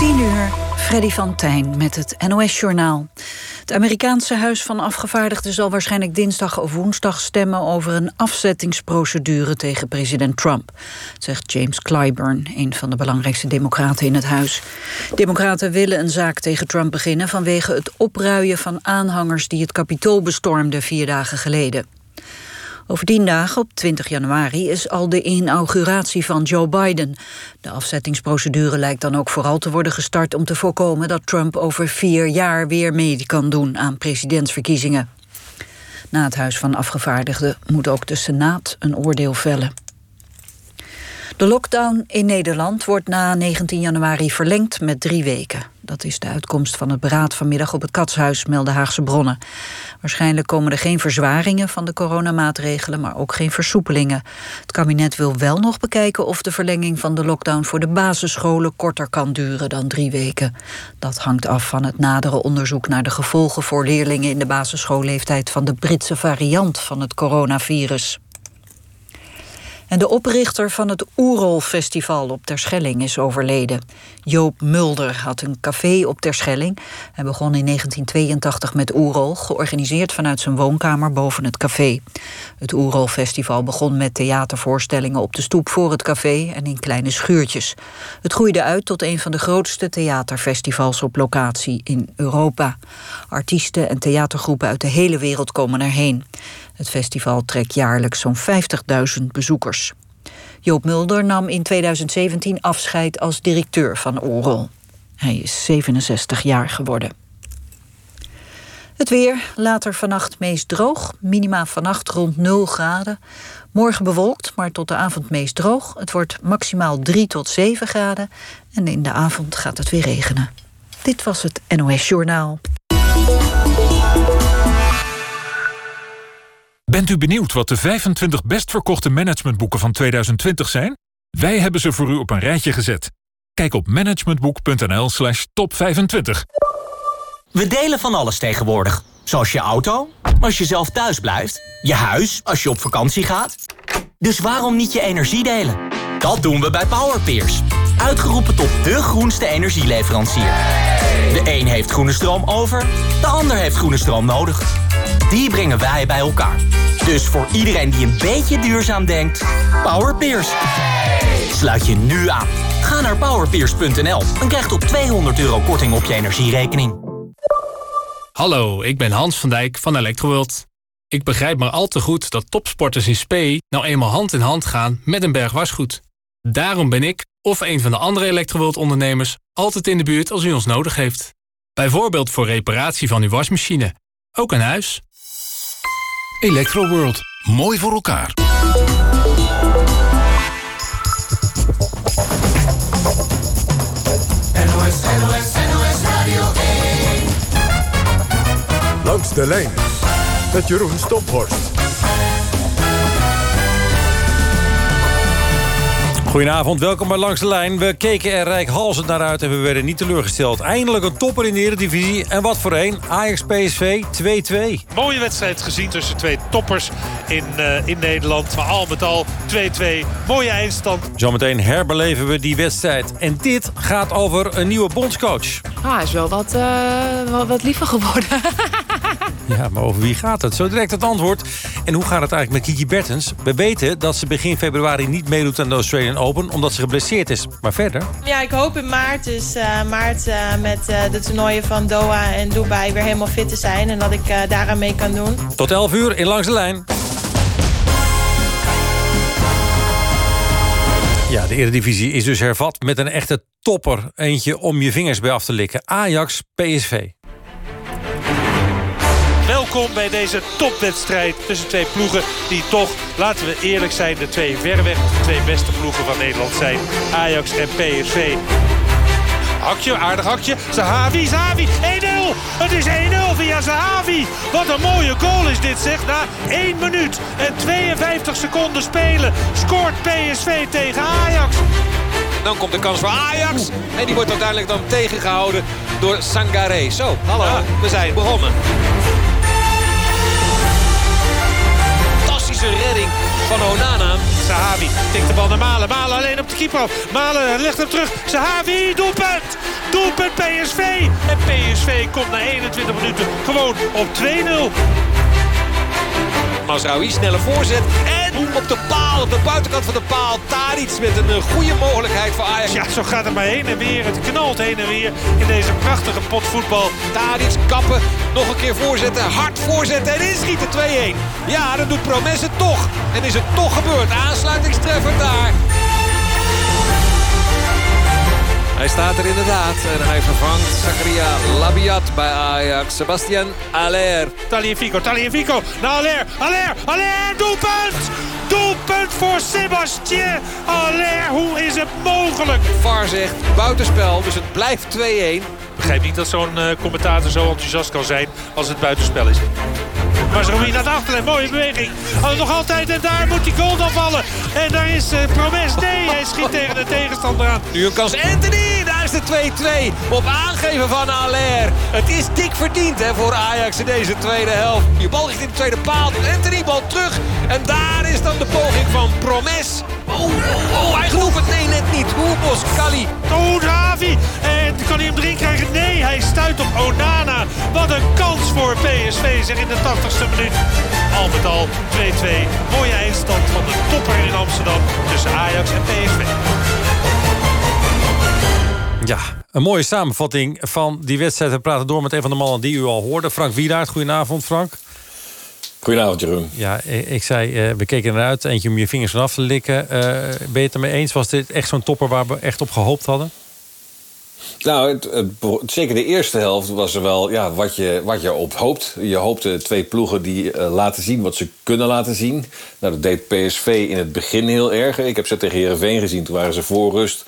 10 uur, Freddy van Tijn met het NOS-journaal. Het Amerikaanse Huis van Afgevaardigden zal waarschijnlijk dinsdag of woensdag stemmen over een afzettingsprocedure tegen president Trump, zegt James Clyburn, een van de belangrijkste democraten in het huis. Democraten willen een zaak tegen Trump beginnen vanwege het opruien van aanhangers die het kapitool bestormden vier dagen geleden. Over tien dagen, op 20 januari, is al de inauguratie van Joe Biden. De afzettingsprocedure lijkt dan ook vooral te worden gestart... om te voorkomen dat Trump over vier jaar weer mee kan doen aan presidentsverkiezingen. Na het Huis van Afgevaardigden moet ook de Senaat een oordeel vellen. De lockdown in Nederland wordt na 19 januari verlengd met drie weken. Dat is de uitkomst van het beraad vanmiddag op het Katshuis, melden Haagse bronnen. Waarschijnlijk komen er geen verzwaringen van de coronamaatregelen, maar ook geen versoepelingen. Het kabinet wil wel nog bekijken of de verlenging van de lockdown voor de basisscholen korter kan duren dan drie weken. Dat hangt af van het nadere onderzoek naar de gevolgen voor leerlingen in de basisschoolleeftijd van de Britse variant van het coronavirus. En de oprichter van het Oerol Festival op Terschelling is overleden. Joop Mulder had een café op Terschelling. Hij begon in 1982 met Oerol, georganiseerd vanuit zijn woonkamer boven het café. Het Oerol Festival begon met theatervoorstellingen op de stoep voor het café en in kleine schuurtjes. Het groeide uit tot een van de grootste theaterfestivals op locatie in Europa. Artiesten en theatergroepen uit de hele wereld komen erheen. Het festival trekt jaarlijks zo'n 50.000 bezoekers. Joop Mulder nam in 2017 afscheid als directeur van Oerol. Hij is 67 jaar geworden. Het weer, later vannacht meest droog. Minima vannacht rond 0 graden. Morgen bewolkt, maar tot de avond meest droog. Het wordt maximaal 3 tot 7 graden. En in de avond gaat het weer regenen. Dit was het NOS Journaal. Bent u benieuwd wat de 25 best verkochte managementboeken van 2020 zijn? Wij hebben ze voor u op een rijtje gezet. Kijk op managementboek.nl slash top 25. We delen van alles tegenwoordig. Zoals je auto, als je zelf thuis blijft. Je huis, als je op vakantie gaat. Dus waarom niet je energie delen? Dat doen we bij Powerpeers. Uitgeroepen tot de groenste energieleverancier. De een heeft groene stroom over, de ander heeft groene stroom nodig. Die brengen wij bij elkaar. Dus voor iedereen die een beetje duurzaam denkt, Powerpeers. Sluit je nu aan. Ga naar powerpeers.nl en krijg op 200 euro korting op je energierekening. Hallo, ik ben Hans van Dijk van Electroworld. Ik begrijp maar al te goed dat topsporters in spe nou eenmaal hand in hand gaan met een berg wasgoed. Daarom ben ik, of een van de andere Electroworld ondernemers, altijd in de buurt als u ons nodig heeft. Bijvoorbeeld voor reparatie van uw wasmachine. Ook een huis. Electroworld. Mooi voor elkaar. NOS, NOS, NOS Radio 1. Langs de lijn met Jeroen Stophorst. Goedenavond, welkom bij Langs de Lijn. We keken er rijkhalsend naar uit en we werden niet teleurgesteld. Eindelijk een topper in de Eredivisie. En wat voor een, Ajax-PSV 2-2. Mooie wedstrijd gezien tussen twee toppers in, uh, in Nederland. Maar al met al 2-2. Mooie eindstand. Zometeen herbeleven we die wedstrijd. En dit gaat over een nieuwe bondscoach. Ah, hij is wel wat, uh, wat, wat liever geworden. Ja, maar over wie gaat het? Zo direct het antwoord. En hoe gaat het eigenlijk met Kiki Bertens? We weten dat ze begin februari niet meedoet aan de Australian Open... omdat ze geblesseerd is. Maar verder? Ja, ik hoop in maart, dus uh, maart uh, met uh, de toernooien van Doha en Dubai... weer helemaal fit te zijn en dat ik daaraan mee kan doen. Tot 11 uur in Langs de Lijn. Ja, de Eredivisie is dus hervat met een echte topper. Eentje om je vingers bij af te likken. Ajax PSV. Welkom bij deze topwedstrijd tussen twee ploegen die toch, laten we eerlijk zijn, de twee verreweg de twee beste ploegen van Nederland zijn. Ajax en PSV. Hakje, aardig hakje. Zahavi, Zahavi, 1-0. Het is 1-0 via Zahavi. Wat een mooie goal is dit zeg. Na 1 minuut en 52 seconden spelen scoort PSV tegen Ajax. Dan komt de kans voor Ajax. En die wordt uiteindelijk dan tegengehouden door Sangaré. Zo, hallo, ja. we zijn begonnen. Fantastische redding van Onana. Sahavi tikt de bal naar Malen. Malen alleen op de keeper. Malen legt hem terug. Sahavi, doelpunt! Doelpunt PSV! En PSV komt na 21 minuten gewoon op 2-0. Masraoui, snelle voorzet. En op de paal, op de buitenkant van de paal. Tadic met een eh, goede mogelijkheid voor Ajax. Ja, zo gaat het maar heen en weer. Het knalt heen en weer in deze prachtige potvoetbal. Tadic kappen, nog een keer voorzetten, hard voorzetten en inschieten 2-1. Ja, dan doet Promes het toch. En is het toch gebeurd. Aansluitingstreffer daar. Hij staat er inderdaad en hij vervangt Zakaria Labiat bij Ajax. Sebastian Aller. Taliafico, Taliafico, naar Aller, Aller, Aller, doelpunt! Doelpunt voor Sebastien Aller, hoe is het mogelijk? VAR zegt buitenspel, dus het blijft 2-1. Ik begrijp niet dat zo'n uh, commentator zo enthousiast kan zijn als het buitenspel is. Maar ze naar de achterlijn. Mooie beweging. Oh, nog altijd. En daar moet die goal dan vallen. En daar is uh, Promes. Nee, hij schiet tegen de tegenstander aan. Nu een kans. Anthony. De 2-2. Op aangeven van Aller. Het is dik verdiend hè, voor Ajax in deze tweede helft. Je bal ligt in de tweede paal. Anthony bal terug. En daar is dan de poging van Promes. Oh, oh, oh, hij gelooft het. Nee, net niet. Hoebos, Kali. Oh, Ravi. En kan hij hem erin krijgen? Nee, hij stuit op Onana. Wat een kans voor PSV, zeg in de 80ste minuut. Al met al 2-2. Mooie eindstand van de topper in Amsterdam tussen Ajax en PSV. Ja, een mooie samenvatting van die wedstrijd. We praten door met een van de mannen die u al hoorde. Frank Wiedaert, goedenavond Frank. Goedenavond, Jeroen. Ja, ik zei, uh, we keken eruit. Eentje om je vingers vanaf te likken. Uh, ben je het ermee eens? Was dit echt zo'n topper waar we echt op gehoopt hadden? Nou, het, het, zeker de eerste helft was er wel ja, wat, je, wat je op hoopt. Je hoopte twee ploegen die uh, laten zien wat ze kunnen laten zien. Nou, dat deed PSV in het begin heel erg. Ik heb ze tegen Heerenveen gezien. Toen waren ze voor rust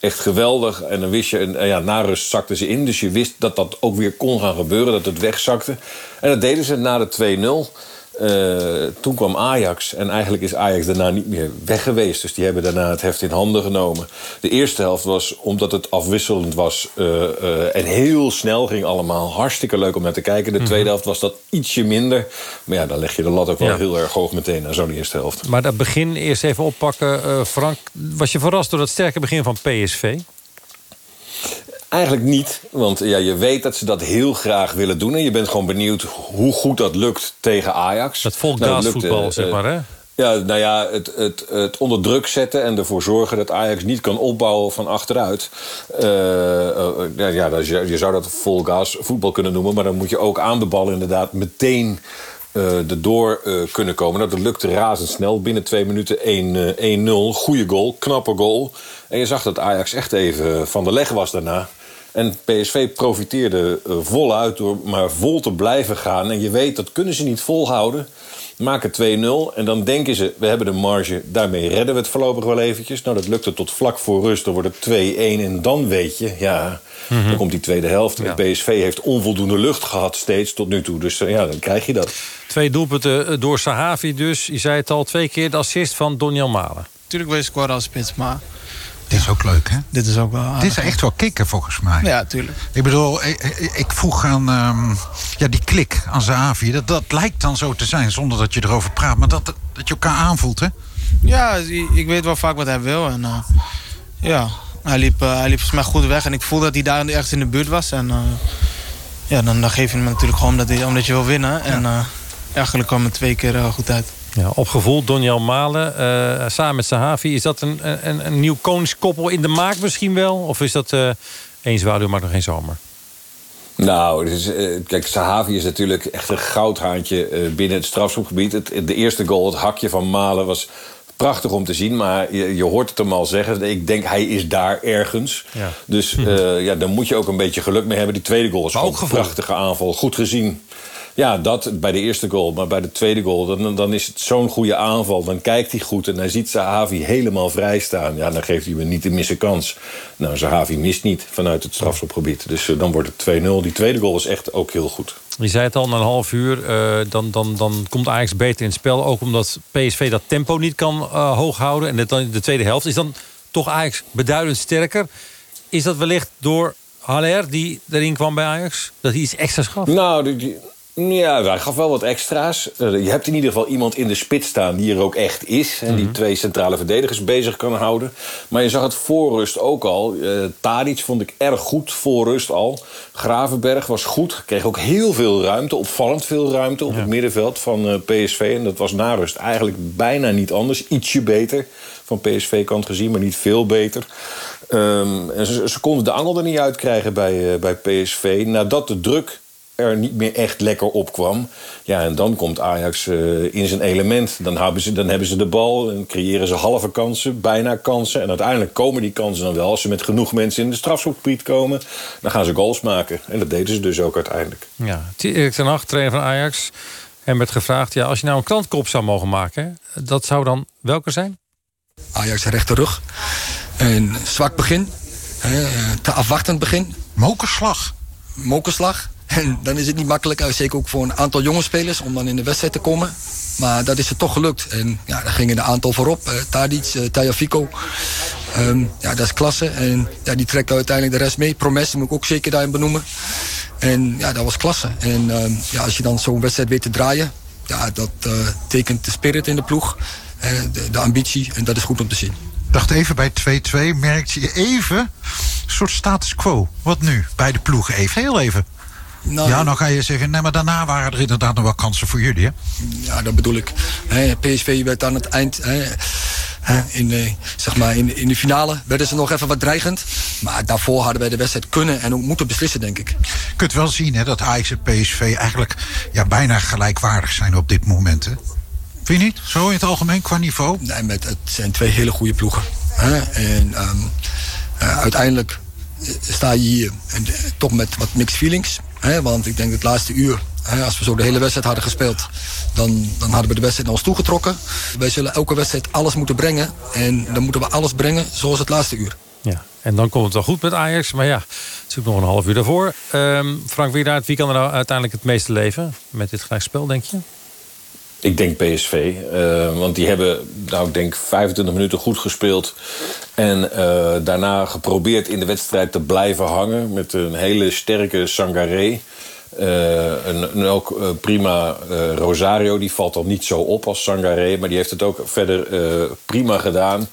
echt geweldig. En dan wist je, en, ja, na rust zakten ze in. Dus je wist dat dat ook weer kon gaan gebeuren, dat het wegzakte. En dat deden ze na de 2-0. Uh, toen kwam Ajax en eigenlijk is Ajax daarna niet meer weg geweest. Dus die hebben daarna het heft in handen genomen. De eerste helft was, omdat het afwisselend was uh, uh, en heel snel ging allemaal... hartstikke leuk om naar te kijken. De tweede helft was dat ietsje minder. Maar ja, dan leg je de lat ook wel ja. heel erg hoog meteen naar zo'n eerste helft. Maar dat begin eerst even oppakken. Frank, was je verrast door het sterke begin van PSV? Eigenlijk niet, want ja, je weet dat ze dat heel graag willen doen. En je bent gewoon benieuwd hoe goed dat lukt tegen Ajax. Dat volkdaasvoetbal, nou, zeg maar, hè? Ja, nou ja, het, het, het onder druk zetten en ervoor zorgen dat Ajax niet kan opbouwen van achteruit. Uh, uh, ja, je, je zou dat vol gas voetbal kunnen noemen, maar dan moet je ook aan de bal inderdaad meteen uh, erdoor uh, kunnen komen. Nou, dat lukte razendsnel. Binnen twee minuten 1-0. Goede goal, knappe goal. En je zag dat Ajax echt even van de leg was daarna. En PSV profiteerde uh, voluit door maar vol te blijven gaan. En je weet, dat kunnen ze niet volhouden. Maken 2-0 en dan denken ze, we hebben de marge, daarmee redden we het voorlopig wel eventjes. Nou, dat lukte tot vlak voor rust, dan wordt het 2-1 en dan weet je, ja, mm -hmm. dan komt die tweede helft. Ja. PSV heeft onvoldoende lucht gehad steeds tot nu toe, dus ja, dan krijg je dat. Twee doelpunten door Sahavi dus, je zei het al, twee keer de assist van Donjan Malen. Tuurlijk wil je scoren als spits, maar dit is ook leuk, hè? Dit is ook wel aardig. Dit is echt wel kicken, volgens mij. Ja, tuurlijk. Ik bedoel, ik, ik vroeg aan um, ja, die klik aan Zavi. Dat, dat lijkt dan zo te zijn, zonder dat je erover praat. Maar dat, dat je elkaar aanvoelt, hè? Ja, ik weet wel vaak wat hij wil. En uh, ja, hij liep, uh, hij liep volgens mij goed weg. En ik voelde dat hij daar ergens in de buurt was. En uh, ja, dan, dan geef je hem natuurlijk gewoon omdat, hij, omdat je wil winnen. En eigenlijk kwam het twee keer goed uit. Ja, opgevoel, Donjel Malen, uh, samen met Sahavi. Is dat een, een, een nieuw koningskoppel in de maak misschien wel? Of is dat uh, één zwaluw, maar nog geen zomer? Nou, is, uh, kijk, Sahavi is natuurlijk echt een goudhaantje binnen het strafschopgebied. De eerste goal, het hakje van Malen, was prachtig om te zien. Maar je, je, hoort het hem al zeggen. Ik denk, hij is daar ergens. Ja. Dus uh, ja, dan moet je ook een beetje geluk mee hebben. Die tweede goal is ook een prachtige aanval. Goed gezien. Ja, dat bij de eerste goal. Maar bij de tweede goal, dan, dan is het zo'n goede aanval. Dan kijkt hij goed en hij ziet Zahavi helemaal vrij staan. Ja, dan geeft hij me niet de missen kans. Nou, Zahavi mist niet vanuit het strafschopgebied. Dus uh, dan wordt het 2-0. Die tweede goal is echt ook heel goed. Je zei het al, na een half uur, uh, dan, dan, dan komt Ajax beter in het spel. Ook omdat PSV dat tempo niet kan uh, hoog houden. En de, de tweede helft is dan toch Ajax beduidend sterker. Is dat wellicht door Haller, die erin kwam bij Ajax? Dat hij iets extra's gaf? Nou, die, die Ja, hij gaf wel wat extra's. Uh, je hebt in ieder geval iemand in de spits staan die er ook echt is. En die Mhm. twee centrale verdedigers bezig kan houden. Maar je zag het voor rust ook al. Uh, Tadic vond ik erg goed voor rust al. Gravenberg was goed. Kreeg ook heel veel ruimte. Opvallend veel ruimte op het middenveld van uh, PSV. En dat was na rust eigenlijk bijna niet anders. Ietsje beter van PSV-kant gezien, maar niet veel beter. Um, en ze, ze, konden de angel er niet uitkrijgen bij, uh, bij PSV. Nadat de druk er niet meer echt lekker opkwam. Ja, en dan komt Ajax uh, in zijn element. Dan hebben, ze, dan hebben ze de bal en creëren ze halve kansen, bijna kansen. En uiteindelijk komen die kansen dan wel. Als ze met genoeg mensen in de strafschopgebied komen... dan gaan ze goals maken. En dat deden ze dus ook uiteindelijk. Ja, Erik ten Hag, trainer van Ajax... hem werd gevraagd, ja, als je nou een krantkop zou mogen maken... dat zou dan welke zijn? Ajax rechterrug. Een zwak begin. Te afwachtend begin. Mokerslag. Mokerslag. En dan is het niet makkelijk, zeker ook voor een aantal jonge spelers, om dan in de wedstrijd te komen. Maar dat is het toch gelukt. En ja, daar gingen een aantal voorop. Uh, Tadic, uh, Tajafico. Um, ja, dat is klasse. En ja, die trekt uiteindelijk de rest mee. Promes moet ik ook zeker daarin benoemen. En ja, dat was klasse. En um, ja, als je dan zo'n wedstrijd weet te draaien... Ja, dat tekent de spirit in de ploeg. De, de ambitie. En dat is goed om te zien. dacht even bij 2-2 merkte je even een soort status quo. Wat nu? Bij de ploeg even. Heel even. Nou, ja, nou ga je zeggen, nee, maar daarna waren er inderdaad nog wel kansen voor jullie, hè? Ja, dat bedoel ik. He, PSV werd aan het eind, he, in, de, zeg maar in, in de finale, werden ze nog even wat dreigend. Maar daarvoor hadden wij de wedstrijd kunnen en ook moeten beslissen, denk ik. Je kunt wel zien hè, dat Ajax en PSV eigenlijk ja, bijna gelijkwaardig zijn op dit moment, hè? Vind je niet? Zo in het algemeen qua niveau? Nee, met, het zijn twee hele goede ploegen. He, en um, uh, uiteindelijk sta je hier en, toch met wat mixed feelings. Want ik denk het laatste uur, als we zo de hele wedstrijd hadden gespeeld... Dan, dan hadden we de wedstrijd naar ons toegetrokken. Wij zullen elke wedstrijd alles moeten brengen. En dan moeten we alles brengen zoals het laatste uur. Ja, en dan komt het wel goed met Ajax. Maar ja, ook nog een half uur daarvoor. Um, Frank Wiedaert, wie kan er nou uiteindelijk het meeste leven met dit gelijkspel, denk je? Ik denk PSV. Uh, want die hebben, nou, ik denk 25 minuten goed gespeeld. En uh, daarna geprobeerd in de wedstrijd te blijven hangen. Met een hele sterke Sangaré. Uh, en, en, ook prima Rosario, die valt al niet zo op als Sangaré. Maar die heeft het ook verder prima gedaan.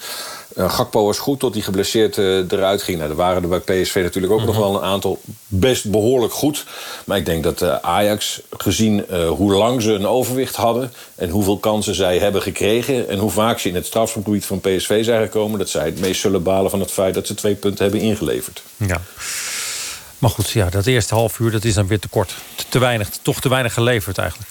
Gakpo was goed tot hij geblesseerd eruit ging. Nou, er waren er bij PSV natuurlijk ook mm -hmm. nog wel een aantal best behoorlijk goed. Maar ik denk dat Ajax, gezien hoe lang ze een overwicht hadden... en hoeveel kansen zij hebben gekregen... en hoe vaak ze in het strafschopgebied van PSV zijn gekomen... dat zij het meest zullen balen van het feit dat ze twee punten hebben ingeleverd. Ja. Maar goed, ja, dat eerste half uur dat is dan weer te kort. Te, te weinig, toch te weinig geleverd eigenlijk.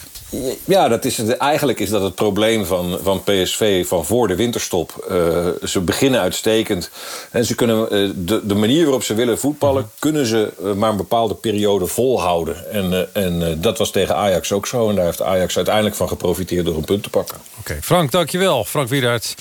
Ja, dat is het, eigenlijk is dat het probleem van, van PSV van voor de winterstop. Uh, ze beginnen uitstekend. En ze kunnen, uh, de, de manier waarop ze willen voetballen... kunnen ze uh, maar een bepaalde periode volhouden. En, en dat was tegen Ajax ook zo. En daar heeft Ajax uiteindelijk van geprofiteerd door een punt te pakken. Oké, okay, Frank, dankjewel. Frank Wiedaert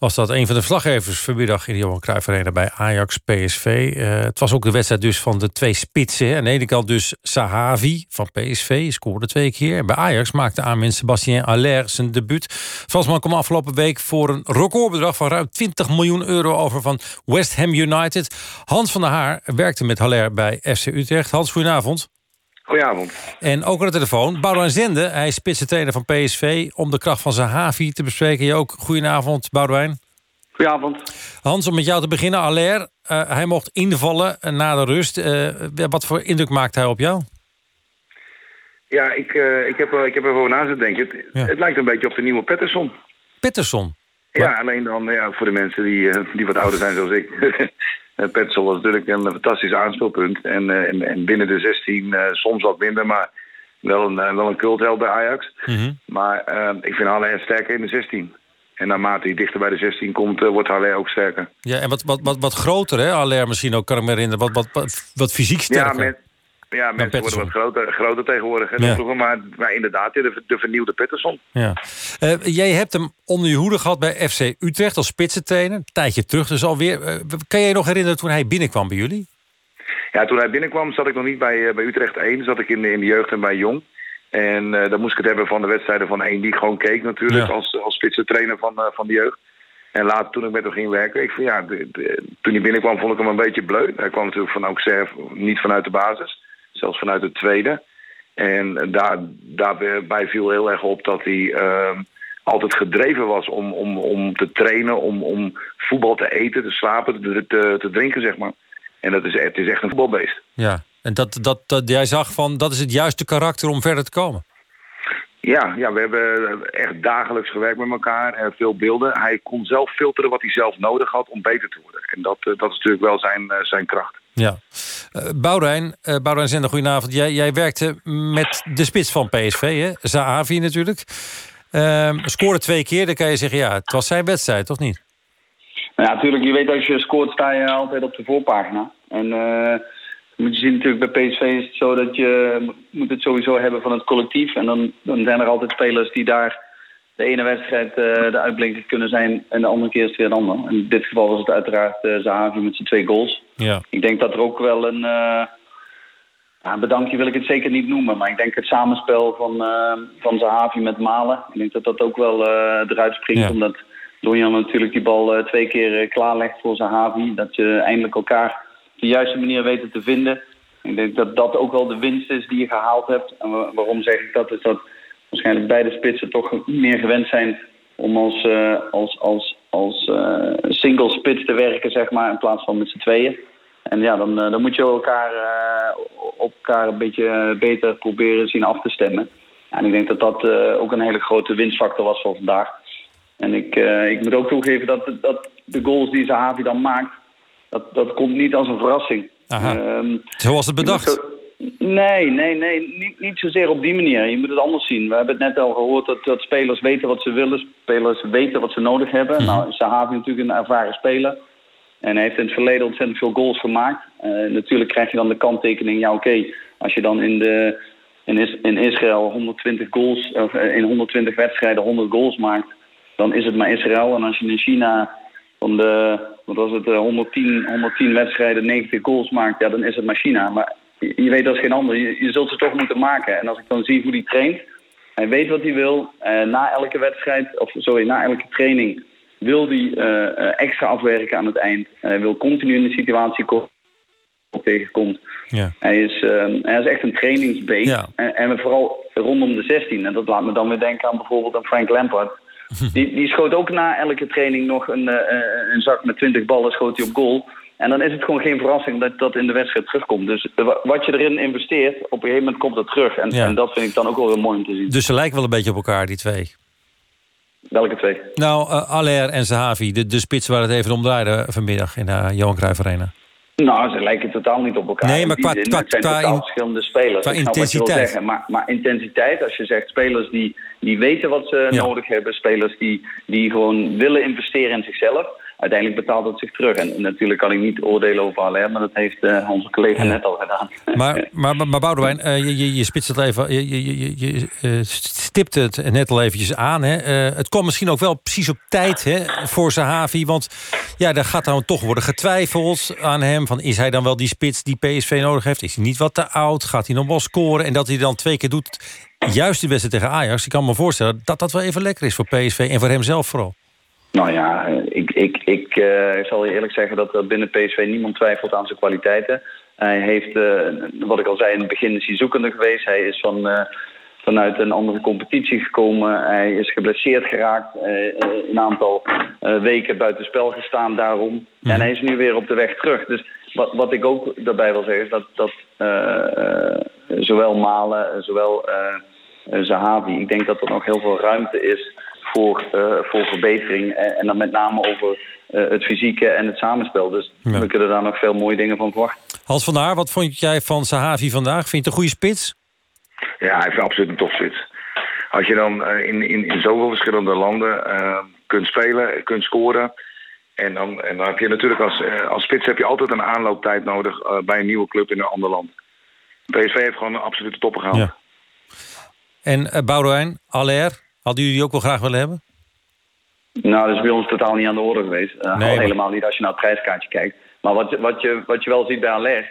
was dat een van de verslaggevers vanmiddag in de Johan Cruijff Arena bij Ajax PSV. Uh, het was ook de wedstrijd dus van de twee spitsen. Aan de ene kant dus Sahavi van PSV, scoorde twee keer. Bij Ajax maakte aanwinst Sebastien Aller zijn debuut. Fransman kwam afgelopen week voor een recordbedrag van ruim 20 miljoen euro over van West Ham United. Hans van der Haar werkte met Haller bij FC Utrecht. Hans, goedenavond. Goedenavond. En ook aan de telefoon. Boudewijn Zende, hij is spitsentrainer van PSV... om de kracht van Zahavi te bespreken. Je ook. Goedenavond, Boudewijn. Goedenavond. Hans, om met jou te beginnen. Aller, uh, hij mocht invallen na de rust. Uh, wat voor indruk maakt hij op jou? Ja, ik, uh, ik, heb, ik heb er over na zitten denken. Het, ja. het, lijkt een beetje op de nieuwe Pettersson. Pettersson? Ja, alleen dan ja, voor de mensen die, die wat ouder zijn zoals ik... Petzel was natuurlijk een fantastisch aanspeelpunt. En, en, en binnen de 16 uh, soms wat minder, maar wel een, wel een cultheld bij Ajax. Mhm. Mm -hmm. Maar ik vind Haller sterker in de 16. En naarmate hij dichter bij de 16 komt, uh, wordt Haller ook sterker. Ja, en wat, wat, wat, wat groter, hè? Haller misschien ook, kan ik me herinneren. Wat, wat, wat, wat fysiek sterker. Ja, met, ja mensen worden wat groter, groter tegenwoordig. Ja. Vroeger, maar, maar inderdaad, de, de vernieuwde Pettersson. Ja. Uh, jij hebt hem onder je hoede gehad bij FC Utrecht als spitsentrainer. Een tijdje terug dus alweer. Uh, kan jij je nog herinneren toen hij binnenkwam bij jullie? Ja, toen hij binnenkwam zat ik nog niet bij, uh, bij Utrecht 1. Zat ik in, in de jeugd en bij Jong. En dan moest ik het hebben van de wedstrijden van één die gewoon keek natuurlijk. Ja. Als, als spitsentrainer van, van de jeugd. En later toen ik met hem ging werken, ik, ja, de, de, toen hij binnenkwam vond ik hem een beetje bleu. Hij kwam natuurlijk van Auxerre, niet vanuit de basis zelfs vanuit het tweede. En daar, daarbij viel heel erg op dat hij ehm, altijd gedreven was om, om, om te trainen, om, om voetbal te eten, te slapen, te, te, drinken, zeg maar. En dat is, het is echt een voetbalbeest. Ja, en dat, dat, dat jij zag van dat is het juiste karakter om verder te komen. Ja, ja, we hebben echt dagelijks gewerkt met elkaar. en veel beelden. Hij kon zelf filteren wat hij zelf nodig had om beter te worden. En dat, eh, dat is natuurlijk wel zijn, eh, zijn kracht. Ja. Uh, Boudewijn, uh, Boudewijn Zender, goedenavond. Jij, jij werkte met de spits van PSV, hè? Zahavi natuurlijk. Uh, scoorde twee keer, dan kan je zeggen... ja, het was zijn wedstrijd, toch niet? Nou ja, natuurlijk. Je weet als je scoort, sta je altijd op de voorpagina. En moet je zien natuurlijk bij PSV is het zo dat je moet het sowieso hebben van het collectief. En dan, dan zijn er altijd spelers die daar de ene wedstrijd uh, de uitblinker kunnen zijn en de andere keer is het weer een ander. In dit geval was het uiteraard uh, Zahavi met zijn twee goals. Ja. Ik denk dat er ook wel een, uh, bedankje wil ik het zeker niet noemen, maar ik denk het samenspel van, uh, van Zahavi met Malen, ik denk dat dat ook wel eruit springt, ja. omdat Donjan natuurlijk die bal twee keer klaarlegt voor Zahavi, dat je eindelijk elkaar de juiste manier weten te vinden. Ik denk dat dat ook wel de winst is die je gehaald hebt. En waarom zeg ik dat? Is dat waarschijnlijk beide spitsen toch meer gewend zijn om als, uh, als, als, als uh, single spits te werken, zeg maar, in plaats van met z'n tweeën. En ja, dan, uh, dan moet je elkaar, op elkaar een beetje beter proberen zien af te stemmen. En ik denk dat dat ook een hele grote winstfactor was voor vandaag. En ik, ik moet ook toegeven dat, dat de goals die Zahavi dan maakt, dat, dat komt niet als een verrassing. Um, Zoals het bedacht? Nee, nee, nee. Niet, niet zozeer op die manier. Je moet het anders zien. We hebben het net al gehoord dat, dat spelers weten wat ze willen. Spelers weten wat ze nodig hebben. Mm -hmm. Nou, Sahavi natuurlijk een ervaren speler. En hij heeft in het verleden ontzettend veel goals gemaakt. Uh, natuurlijk krijg je dan de kanttekening... ja, oké, okay, als je dan in, de, in, Is in Israël 120 goals... of in 120 wedstrijden 100 goals maakt... dan is het maar Israël. En als je in China van de... wat was het, 110, 110 wedstrijden 90 goals maakt... ja, dan is het maar China. Maar je weet als geen ander. Je, je, zult ze toch moeten maken. En als ik dan zie hoe hij traint, hij weet wat hij wil. Uh, na elke wedstrijd, of sorry, na elke training wil hij uh, extra afwerken aan het eind. Hij wil continu in de situatie komen tegenkomt. Ja. Hij, is, uh, hij is echt een trainingsbeest. Ja. En, en vooral rondom de 16. En dat laat me dan weer denken aan bijvoorbeeld aan Frank Lampard. Die, die schoot ook na elke training nog een, uh, een zak met 20 ballen schoot hij op goal. En dan is het gewoon geen verrassing dat dat in de wedstrijd terugkomt. Dus wat je erin investeert, op een gegeven moment komt dat terug. En, Ja. en dat vind ik dan ook wel heel mooi om te zien. Dus ze lijken wel een beetje op elkaar, die twee. Welke twee? Nou, uh, Aller en Zahavi, de, de spits waar het even om draaide vanmiddag in de Johan Cruijff Arena. Nou, ze lijken totaal niet op elkaar. Nee, maar qua- zin, qua- het zijn qua totaal in- verschillende spelers. qua intensiteit. zeggen. Maar, maar intensiteit, als je zegt spelers die, die weten wat ze Ja. nodig hebben, spelers die, die gewoon willen investeren in zichzelf, uiteindelijk betaalt het zich terug. En natuurlijk kan ik niet oordelen over Aller, maar dat heeft eh, onze collega net al gedaan. Maar, maar, maar, Boudewijn, eh, je, je, je spitst het even, je, je, eh, stipt het net al eventjes aan. Hè. Het kwam misschien ook wel precies op tijd hè, voor Zahavi. Want ja, daar gaat dan toch worden getwijfeld aan hem. Van, is hij dan wel die spits die PSV nodig heeft? Is hij niet wat te oud? Gaat hij nog wel scoren? En dat hij dan twee keer doet, juist de wedstrijd tegen Ajax. Ik kan me voorstellen dat dat wel even lekker is voor PSV. En voor hem zelf vooral. Nou ja, eh, ik, ik, ik eh, zal je eerlijk zeggen dat er binnen PSV niemand twijfelt aan zijn kwaliteiten. Hij heeft, eh, wat ik al zei in het begin, is hij zoekende geweest. Hij is van, eh, vanuit een andere competitie gekomen. Hij is geblesseerd geraakt. eh, eh, een aantal eh, weken buiten spel gestaan daarom. En hij is nu weer op de weg terug. Dus wat, wat ik ook daarbij wil zeggen is dat, dat eh, eh, zowel Malen, zowel eh, eh, Zahavi... ik denk dat er nog heel veel ruimte is voor, eh, voor verbetering. En, en dan met name over eh, het fysieke en het samenspel. Dus Ja. we kunnen daar nog veel mooie dingen van verwachten. Hans van der Haar, wat vond jij van Zahavi vandaag? Vind je het een goede spits? Ja, hij heeft absoluut een topspits. Als je dan eh, in, in, in zoveel verschillende landen kunt spelen, kunt scoren... En dan, en dan heb je natuurlijk als, als spits heb je altijd een aanlooptijd nodig eh, bij een nieuwe club in een ander land. PSV heeft gewoon een absolute topper gehaald. Ja. En uh, Boudewijn, Aller, hadden jullie die ook wel graag willen hebben? Nou, dat is bij ons totaal niet aan de orde geweest. Eh, Nee, maar- helemaal niet als je naar het prijskaartje kijkt. Maar wat, je- wat, je, wat je wel ziet bij Aller...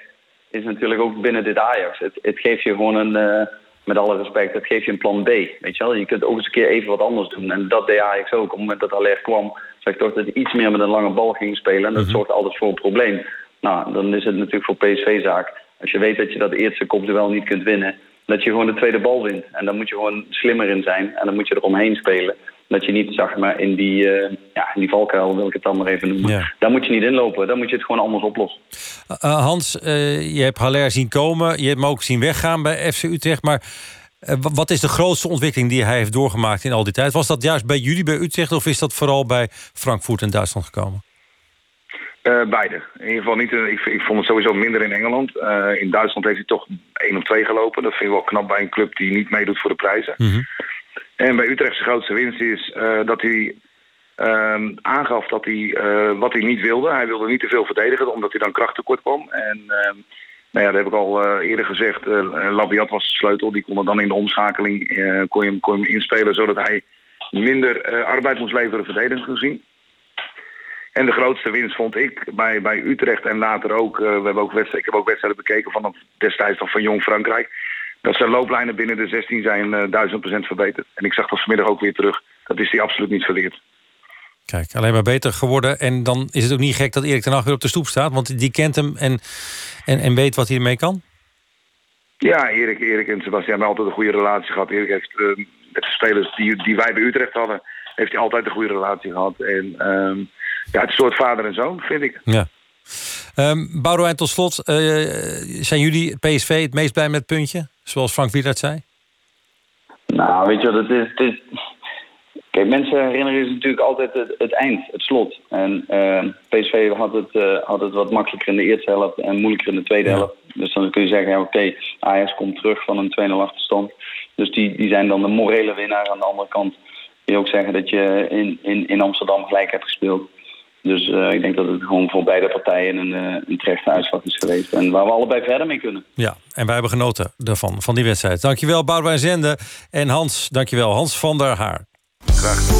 is natuurlijk ook binnen dit Ajax. Het, het geeft je gewoon een... eh, met alle respect, het geeft je een plan B. Weet je wel? Je kunt ook eens een keer even wat anders doen. En dat deed Ajax ook. Op het moment dat Aller kwam... zag ik toch dat hij iets meer met een lange bal ging spelen. En dat zorgt altijd voor een probleem. Nou, dan is het natuurlijk voor PSV-zaak. Als je weet dat je dat eerste kopduel niet kunt winnen... dat je gewoon de tweede bal wint. En dan moet je gewoon slimmer in zijn. En dan moet je eromheen spelen. Dat je niet, zeg maar, in die, uh, ja, in die valkuil, wil ik het dan maar even noemen. Daar moet je niet inlopen. Dan moet je het gewoon anders oplossen. Uh, Hans, uh, je hebt Haller zien komen. Je hebt hem ook zien weggaan bij FC Utrecht. Maar wat is de grootste ontwikkeling die hij heeft doorgemaakt in al die tijd? Was dat juist bij jullie, bij Utrecht... of is dat vooral bij Frankfurt en Duitsland gekomen? Uh, beide. In ieder geval niet. Ik, ik, vond het sowieso minder in Engeland. Uh, in Duitsland heeft hij toch één of twee gelopen. Dat vind ik wel knap bij een club die niet meedoet voor de prijzen. Mm -hmm. En bij Utrecht zijn grootste winst is uh, dat hij uh, aangaf dat hij, wat hij niet wilde. Hij wilde niet te veel verdedigen, omdat hij dan krachttekort kwam. En ehm, nou ja, dat heb ik al eerder gezegd. Labiat was de sleutel. Die kon er dan in de omschakeling kon je hem, kon je hem inspelen, zodat hij minder arbeid moest leveren verdedigend gezien. En de grootste winst vond ik bij, bij Utrecht en later ook, uh, we hebben ook wedstrijden, ik heb ook wedstrijden bekeken van destijds nog van Jong Frankrijk. Dat zijn looplijnen binnen de 16 zijn uh, 1000% verbeterd. En ik zag dat vanmiddag ook weer terug. Dat is hij absoluut niet verleerd. Kijk, alleen maar beter geworden. En dan is het ook niet gek dat Erik ten Hag weer op de stoep staat. Want die kent hem en, en, en weet wat hij ermee kan. Ja, Erik, Erik en Sebastian hebben altijd een goede relatie gehad. Erik heeft uh, met de spelers die, die wij bij Utrecht hadden... heeft hij altijd een goede relatie gehad. En... Uh, ja, het soort vader en zoon, vind ik. Ja. Um, Boudewijn, tot slot. Uh, zijn jullie, PSV, het meest blij met het puntje? Zoals Frank Wielert zei? Nou, weet je wat het is? Het is... Kijk, mensen herinneren zich natuurlijk altijd het, het, eind, het slot. En uh, PSV had het, uh, had het wat makkelijker in de eerste helft en moeilijker in de tweede ja. helft. Dus dan kun je zeggen, ja, oké, okay, Ajax komt terug van een 2-0 achterstand. Dus die, die zijn dan de morele winnaar. Aan de andere kant kun je ook zeggen dat je in, in, in Amsterdam gelijk hebt gespeeld. Dus uh, ik denk dat het gewoon voor beide partijen een, uh, een terechte uitslag is geweest. En waar we allebei verder mee kunnen. Ja, en wij hebben genoten ervan, van die wedstrijd. Dankjewel, Boudewijn Zende. En Hans, dankjewel, Hans van der Haar. Graag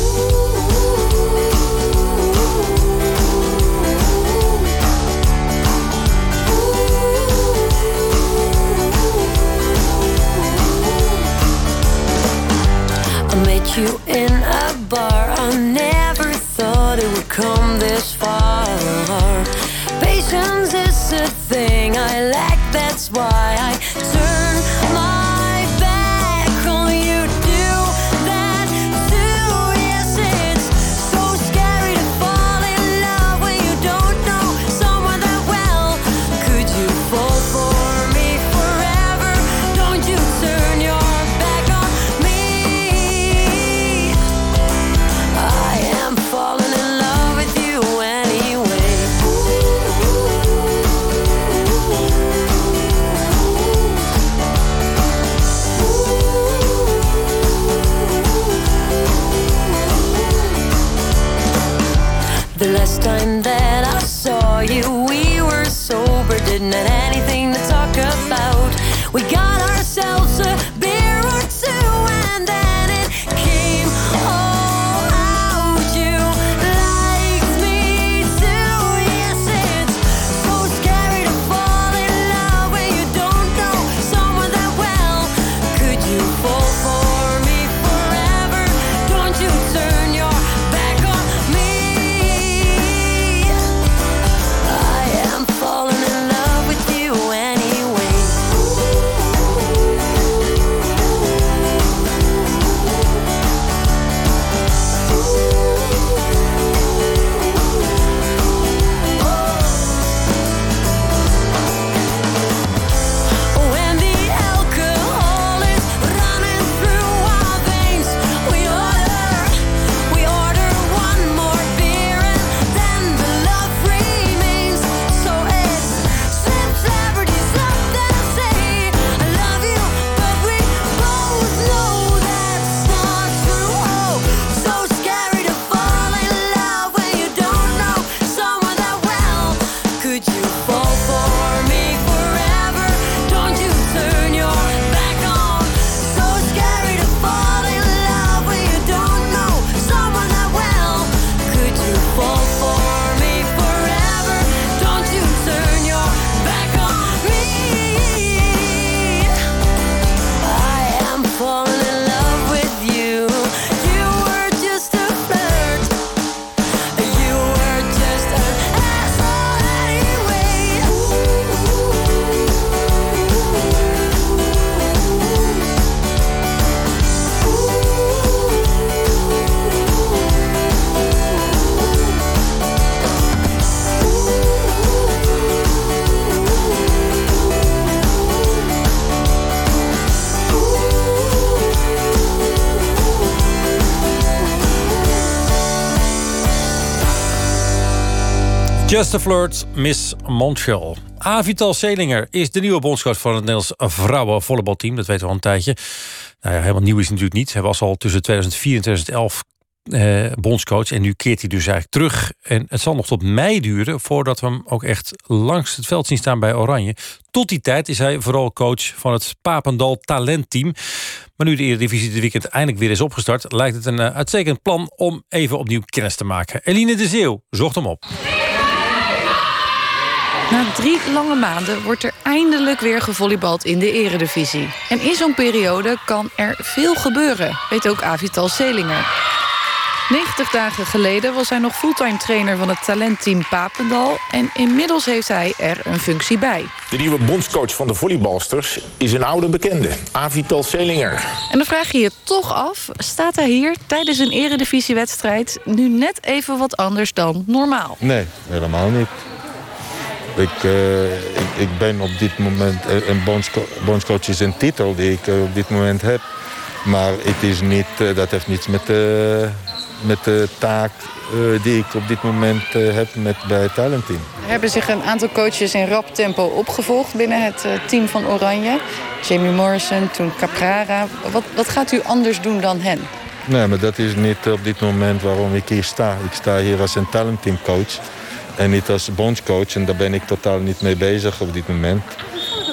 Met you in a bar, I come this far. Patience is a thing I lack, that's why I turn Just Flirt, Miss Montreal. Avital Selinger is de nieuwe bondscoach van het Nederlands vrouwenvolleybalteam. Dat weten we al een tijdje. Nou ja, helemaal nieuw is het natuurlijk niet. Hij was al tussen 2004 en 2011 eh, bondscoach. En nu keert hij dus eigenlijk terug. En het zal nog tot mei duren voordat we hem ook echt langs het veld zien staan bij Oranje. Tot die tijd is hij vooral coach van het Papendal talentteam. Maar nu de Eredivisie dit weekend eindelijk weer is opgestart... lijkt het een eh, uitstekend plan om even opnieuw kennis te maken. Eline de Zeeuw zocht hem op. Na drie lange maanden wordt er eindelijk weer gevolleybald in de eredivisie. En in zo'n periode kan er veel gebeuren, weet ook Avital Selinger. 90 dagen geleden was hij nog fulltime trainer van het talentteam Papendal... en inmiddels heeft hij er een functie bij. De nieuwe bondscoach van de volleybalsters is een oude bekende, Avital Selinger. En dan vraag je je toch af, staat hij hier tijdens een eredivisiewedstrijd... nu net even wat anders dan normaal? Nee, helemaal niet. Ik, uh, ik, ik, ben op dit moment een bondsco bondscoach is een titel die ik uh, op dit moment heb. Maar het is niet, dat heeft niets met, met de taak die ik op dit moment heb met, bij het talentteam. Er hebben zich een aantal coaches in rap tempo opgevolgd binnen het team van Oranje. Jamie Morrison, toen Caprara. Wat, wat gaat u anders doen dan hen? Nee, maar dat is niet op dit moment waarom ik hier sta. Ik sta hier als een talentteamcoach. En niet als bondscoach. En daar ben ik totaal niet mee bezig op dit moment.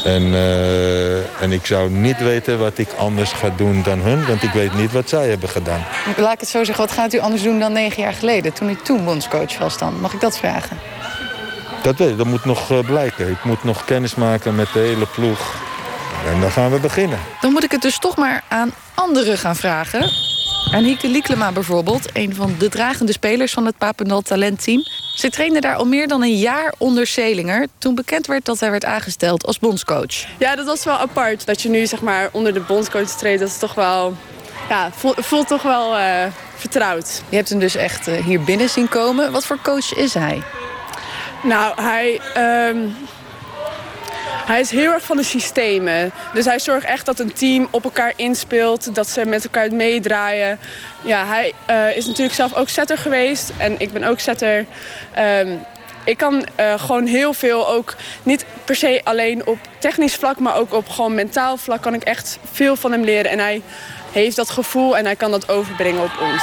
En, uh, en ik zou niet weten wat ik anders ga doen dan hun. Want ik weet niet wat zij hebben gedaan. Laat ik het zo zeggen. Wat gaat u anders doen dan negen jaar geleden? Toen u toen bondscoach was dan. Mag ik dat vragen? Dat, weet, dat moet nog uh, blijken. Ik moet nog kennis maken met de hele ploeg. En dan gaan we beginnen. Dan moet ik het dus toch maar aan anderen gaan vragen. Aan Hieke Lieklema bijvoorbeeld, een van de dragende spelers van het Papendal talentteam. Ze trainde daar al meer dan een jaar onder Selinger... toen bekend werd dat hij werd aangesteld als bondscoach. Ja, dat was wel apart. Dat je nu zeg maar onder de bondscoach treedt, dat is toch wel... Ja, voelt, voelt toch wel uh, vertrouwd. Je hebt hem dus echt uh, hier binnen zien komen. Wat voor coach is hij? Nou, hij... Um... Hij is heel erg van de systemen. Dus hij zorgt echt dat een team op elkaar inspeelt. Dat ze met elkaar meedraaien. Ja, hij uh, is natuurlijk zelf ook setter geweest. En ik ben ook setter. Um, ik kan uh, gewoon heel veel, ook niet per se alleen op technisch vlak... maar ook op gewoon mentaal vlak kan ik echt veel van hem leren. En hij heeft dat gevoel en hij kan dat overbrengen op ons.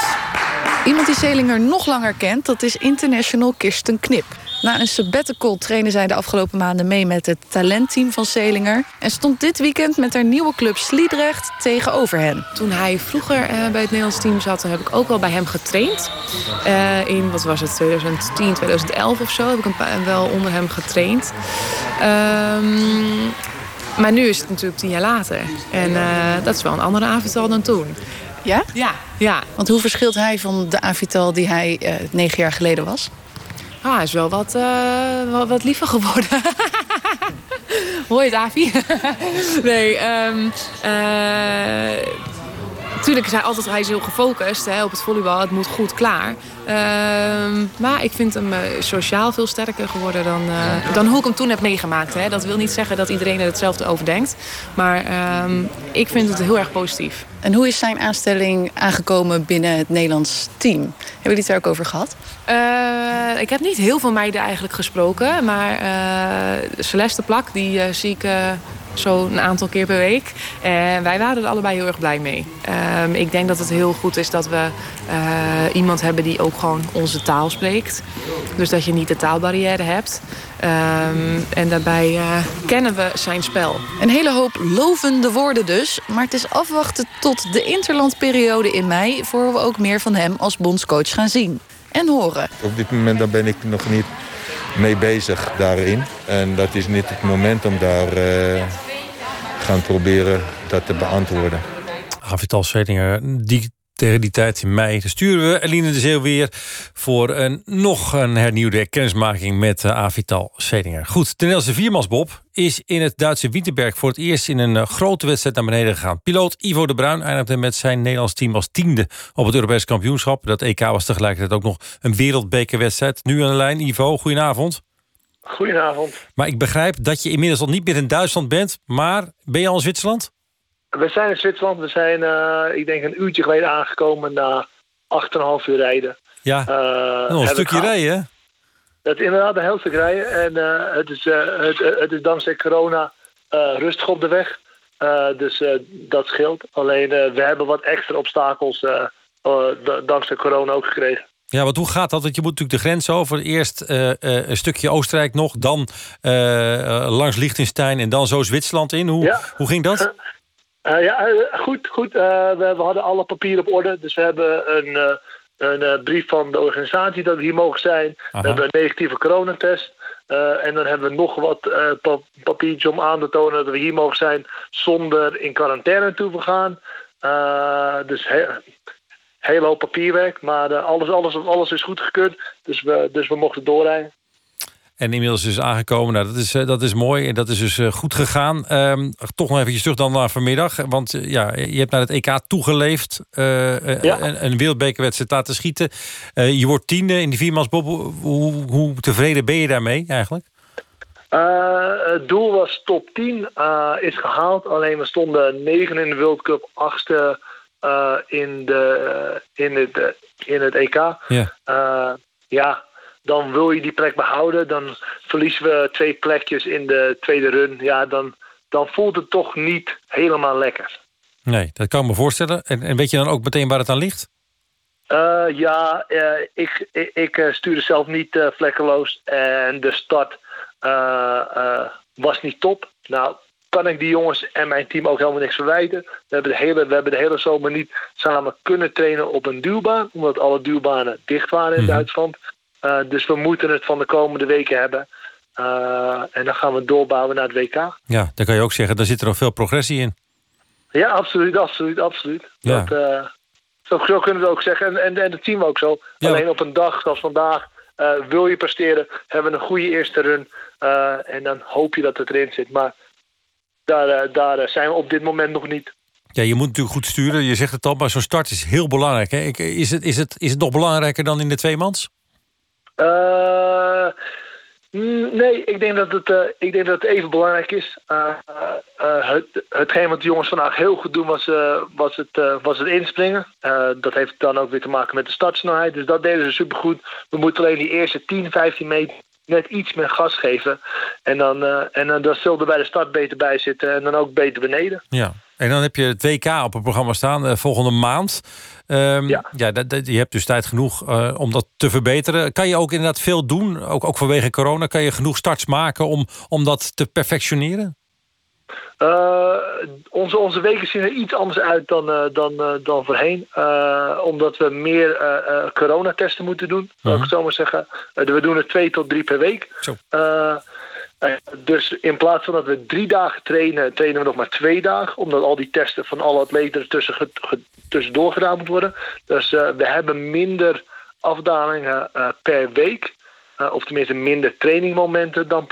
Iemand die Selinger nog langer kent, dat is international Kirsten Knip. Na een sabbatical trainen zij de afgelopen maanden mee met het talentteam van Selinger. En stond dit weekend met haar nieuwe club Sliedrecht tegenover hen. Toen hij vroeger uh, bij het Nederlands team zat, heb ik ook wel bij hem getraind. Uh, in, wat was het, 2010, 2011 of zo, heb ik een paar, wel onder hem getraind. Um, maar nu is het natuurlijk tien jaar later. En uh, dat is wel een andere Avital dan toen. Ja? Ja. ja. Want hoe verschilt hij van de Avital die hij uh, negen jaar geleden was? Ah, hij is wel wat, uh, wat, wat liever geworden. Hoi, Davi. nee, um, Natuurlijk is hij altijd hij is heel gefocust hè, op het volleybal. Het moet goed klaar. Uh, maar ik vind hem uh, sociaal veel sterker geworden dan, uh, dan hoe ik hem toen heb meegemaakt. Hè. Dat wil niet zeggen dat iedereen er hetzelfde over denkt. Maar ik vind het heel erg positief. En hoe is zijn aanstelling aangekomen binnen het Nederlands team? Hebben jullie het daar ook over gehad? Uh, ik heb niet heel veel meiden eigenlijk gesproken. Maar Celeste Plak, die zie ik zo een aantal keer per week. En wij waren er allebei heel erg blij mee. Um, ik denk dat het heel goed is dat we iemand hebben die ook gewoon onze taal spreekt. Dus dat je niet de taalbarrière hebt. Um, en daarbij kennen we zijn spel. Een hele hoop lovende woorden dus. Maar het is afwachten tot de interlandperiode in mei... voor we ook meer van hem als bondscoach gaan zien en horen. Op dit moment daar ben ik nog niet mee bezig daarin. En dat is niet het moment om daar uh, gaan proberen dat te beantwoorden. Avital Zwedinger, die tegen die tijd in mei sturen we Eline de Zeeuw weer voor een, nog een hernieuwde kennismaking met uh, Avital Sedinger. Goed, de Nederlandse viermansbob is in het Duitse Wietenberg voor het eerst in een uh, grote wedstrijd naar beneden gegaan. Piloot Ivo de Bruin eindigde met zijn Nederlands team als tiende op het Europees kampioenschap. Dat EK was tegelijkertijd ook nog een wereldbekerwedstrijd. Nu aan de lijn, Ivo, goedenavond. Goedenavond. Maar ik begrijp dat je inmiddels al niet meer in Duitsland bent, maar ben je al in Zwitserland? We zijn in Zwitserland. We zijn, uh, ik denk, een uurtje geleden aangekomen na 8,5 uur rijden. Ja, uh, een stukje rijden, hè? dat is inderdaad een heel stuk rijden. En eh, het, is, eh, het, het is dankzij corona eh, rustig op de weg. Eh, dus eh, dat scheelt. Alleen eh, we hebben wat extra obstakels eh, eh, dankzij corona ook gekregen. Ja, want hoe gaat dat? Want je moet natuurlijk de grens over. Eerst eh, eh, een stukje Oostenrijk nog, dan eh, eh, langs Liechtenstein en dan zo Zwitserland in. Hoe, Ja. hoe ging dat? Eh, ja, eh, goed. goed. Eh, we, we hadden alle papieren op orde. Dus we hebben een, een brief van de organisatie dat we hier mogen zijn. Aha. We hebben een negatieve coronatest. En dan hebben we nog wat pa papiertjes om aan te tonen dat we hier mogen zijn zonder in quarantaine te hoeven gaan. Dus he hele hoop papierwerk. Maar alles, alles, alles is goedgekeurd. Dus we, dus we mochten doorrijden. En inmiddels is aangekomen. Nou, dat is, eh, dat is mooi en dat is dus eh, goed gegaan. Ehm, toch nog eventjes terug dan naar vanmiddag. Want eh, ja, je hebt naar het EK toegeleefd. Ja. een, een wereldbekerwedstrijd laten schieten. Je wordt tiende in die viermansbob. Hoe, hoe tevreden ben je daarmee eigenlijk? Het doel was top 10, eh, is gehaald. Alleen we stonden 9 in de World Cup, 8e eh, in, de, in, het, in het EK. Ja. Ja, dan wil je die plek behouden. Dan verliezen we twee plekjes in de tweede run. Ja, dan, dan voelt het toch niet helemaal lekker. Nee, dat kan ik me voorstellen. En, en weet je dan ook meteen waar het aan ligt? Eh, ja, eh, ik, ik, ik eh, stuurde zelf niet eh, vlekkeloos. En de start was niet top. Nou, kan ik die jongens en mijn team ook helemaal niks verwijten. We hebben de hele, we hebben de hele zomer niet samen kunnen trainen op een duwbaan. Omdat alle duwbanen dicht waren in Duitsland. Eh, dus we moeten het van de komende weken hebben. Eh, en dan gaan we doorbouwen naar het WK. Ja, dan kan je ook zeggen, daar zit er nog veel progressie in. Ja, absoluut, absoluut, absoluut. Ja. Dat, eh, zo, zo kunnen we het ook zeggen. En, en, en dat zien we ook zo. Alleen op een dag zoals vandaag wil je presteren. Hebben we een goede eerste run. en dan hoop je dat het erin zit. Maar daar, daar zijn we op dit moment nog niet. Ja, je moet natuurlijk goed sturen. Je zegt het al, maar zo'n start is heel belangrijk. Hè? Ik- Is, het, is, het, is het nog belangrijker dan in de tweemans? Eh, mm, nee, ik denk dat het, eh, ik denk dat het even belangrijk is. Eh, het, hetgeen wat de jongens vandaag heel goed doen was, was, het, was het inspringen. Dat heeft dan ook weer te maken met de startsnelheid. Dus dat deden ze supergoed. We moeten alleen die eerste 10, 15 meter net iets meer gas geven. En dan, eh, en dan, dan zullen we bij de start beter bij zitten en dan ook beter beneden. Ja. En dan heb je het WK op het programma staan eh, volgende maand. Ehm, ja. dat, dat- je hebt dus tijd genoeg eh, om dat te verbeteren. Kan je ook inderdaad veel doen, ook, ook vanwege corona? Kan je genoeg starts maken om, om dat te perfectioneren? Eh, onze, onze weken zien er iets anders uit dan, eh, dan, eh, dan voorheen. Omdat we meer coronatesten moeten doen, zou ik het zo maar zeggen. We doen er twee tot drie per week. Eh, dus in plaats van dat we drie dagen trainen, trainen we nog maar twee dagen. Omdat al die testen van alle atleten er tussen, tussendoor gedaan moeten worden. Dus we hebben minder afdalingen per week. Eh, of tenminste minder trainingmomenten dan,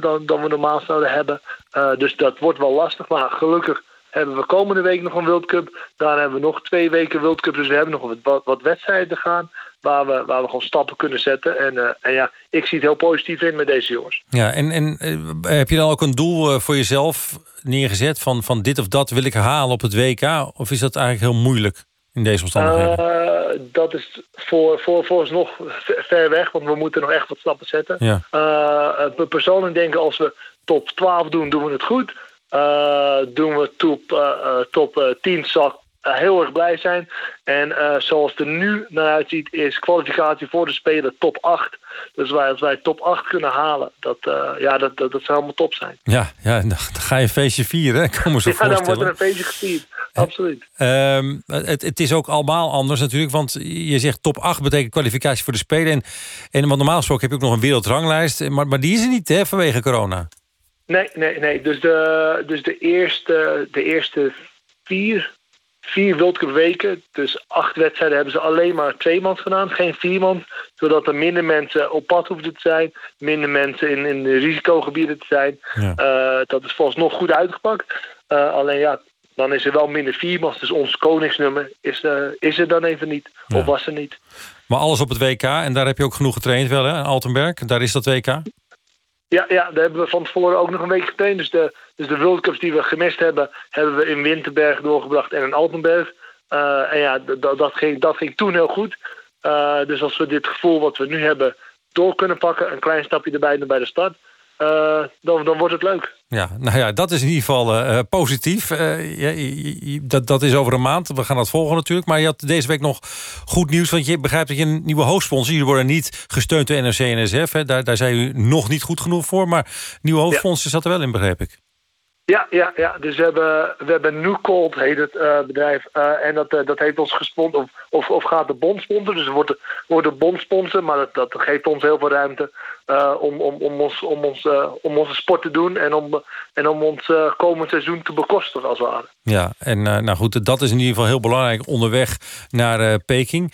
dan, dan we normaal zouden hebben. Eh, dus dat wordt wel lastig. Maar gelukkig hebben we komende week nog een World Cup. Daarna hebben we nog twee weken World Cup. Dus we hebben nog wat, wat, wedstrijden te gaan. Waar we, waar we gewoon stappen kunnen zetten. En, eh, en ja, ik zie het heel positief in met deze jongens. Ja, en, en heb je dan ook een doel voor jezelf neergezet van, van dit of dat wil ik halen op het WK? Of is dat eigenlijk heel moeilijk in deze omstandigheden? Eh, dat is voor, voor, vooralsnog ver- ver weg, want we moeten nog echt wat stappen zetten. Ja. Eh, eh, persoonlijk denken als we top 12 doen, doen we het goed. Doen we top, top eh, 10, zal ik heel erg blij zijn. En zoals het er nu naar uitziet, is kwalificatie voor de Spelen top 8. Dus wij, als wij top 8 kunnen halen, dat, ja, dat, dat, dat zou helemaal top zijn. Ja, ja dan, ga je een feestje vieren, hè? kan me zo Ja, dan wordt er een feestje gevierd. Absoluut. Ehm, het, het is ook allemaal anders natuurlijk, want je zegt top 8 betekent kwalificatie voor de Spelen. En, en want normaal gesproken heb je ook nog een wereldranglijst, maar, maar die is er niet hè, vanwege corona. Nee, nee, nee. Dus de, dus de, eerste, de eerste vier, vier World weken, dus acht wedstrijden, hebben ze alleen maar tweemans gedaan, geen viermans. Zodat er minder mensen op pad hoefden te zijn, minder mensen in, in de risicogebieden te zijn. Eh, dat is volgens nog goed uitgepakt. Eh, alleen ja, dan is er wel minder viermans. Dus ons koningsnummer is, eh, is er dan even niet. Of was er niet. Maar alles op het WK, en daar heb je ook genoeg getraind wel, hè? in Altenberg, daar is dat WK. Ja, ja, daar hebben we van tevoren ook nog een week getraind. Dus de, dus de World Cups die we gemist hebben, hebben we in Winterberg doorgebracht en in Altenberg. Eh, en ja, dat, ging, dat ging toen heel goed. Eh, dus als we dit gevoel wat we nu hebben door kunnen pakken. Een klein stapje erbij bij de start. Uh, dan, dan wordt het leuk. Ja, nou ja, dat is in ieder geval uh, positief. Uh, ja, dat, dat is over een maand. We gaan dat volgen natuurlijk. Maar je had deze week nog goed nieuws. Want je begrijpt dat je een nieuwe hoofdsponsor... jullie worden niet gesteund door NRC en NSF. Hè. Daar, daar zijn u nog niet goed genoeg voor. Maar nieuwe hoofdsponsor ja. zat er wel in, begreep ik. Ja, ja, ja. dus we hebben, we hebben New Cold, heet het uh, bedrijf. Uh, en dat, uh, dat heeft ons gesponsord, of, of, of gaat de bond sponsoren. Dus we worden, worden bond sponsor, maar dat, dat geeft ons heel veel ruimte om, om, om, ons, om, ons, om onze sport te doen. En om, en om ons komend seizoen te bekostigen, als het ware. Ja, en nou goed, dat is in ieder geval heel belangrijk onderweg naar Peking.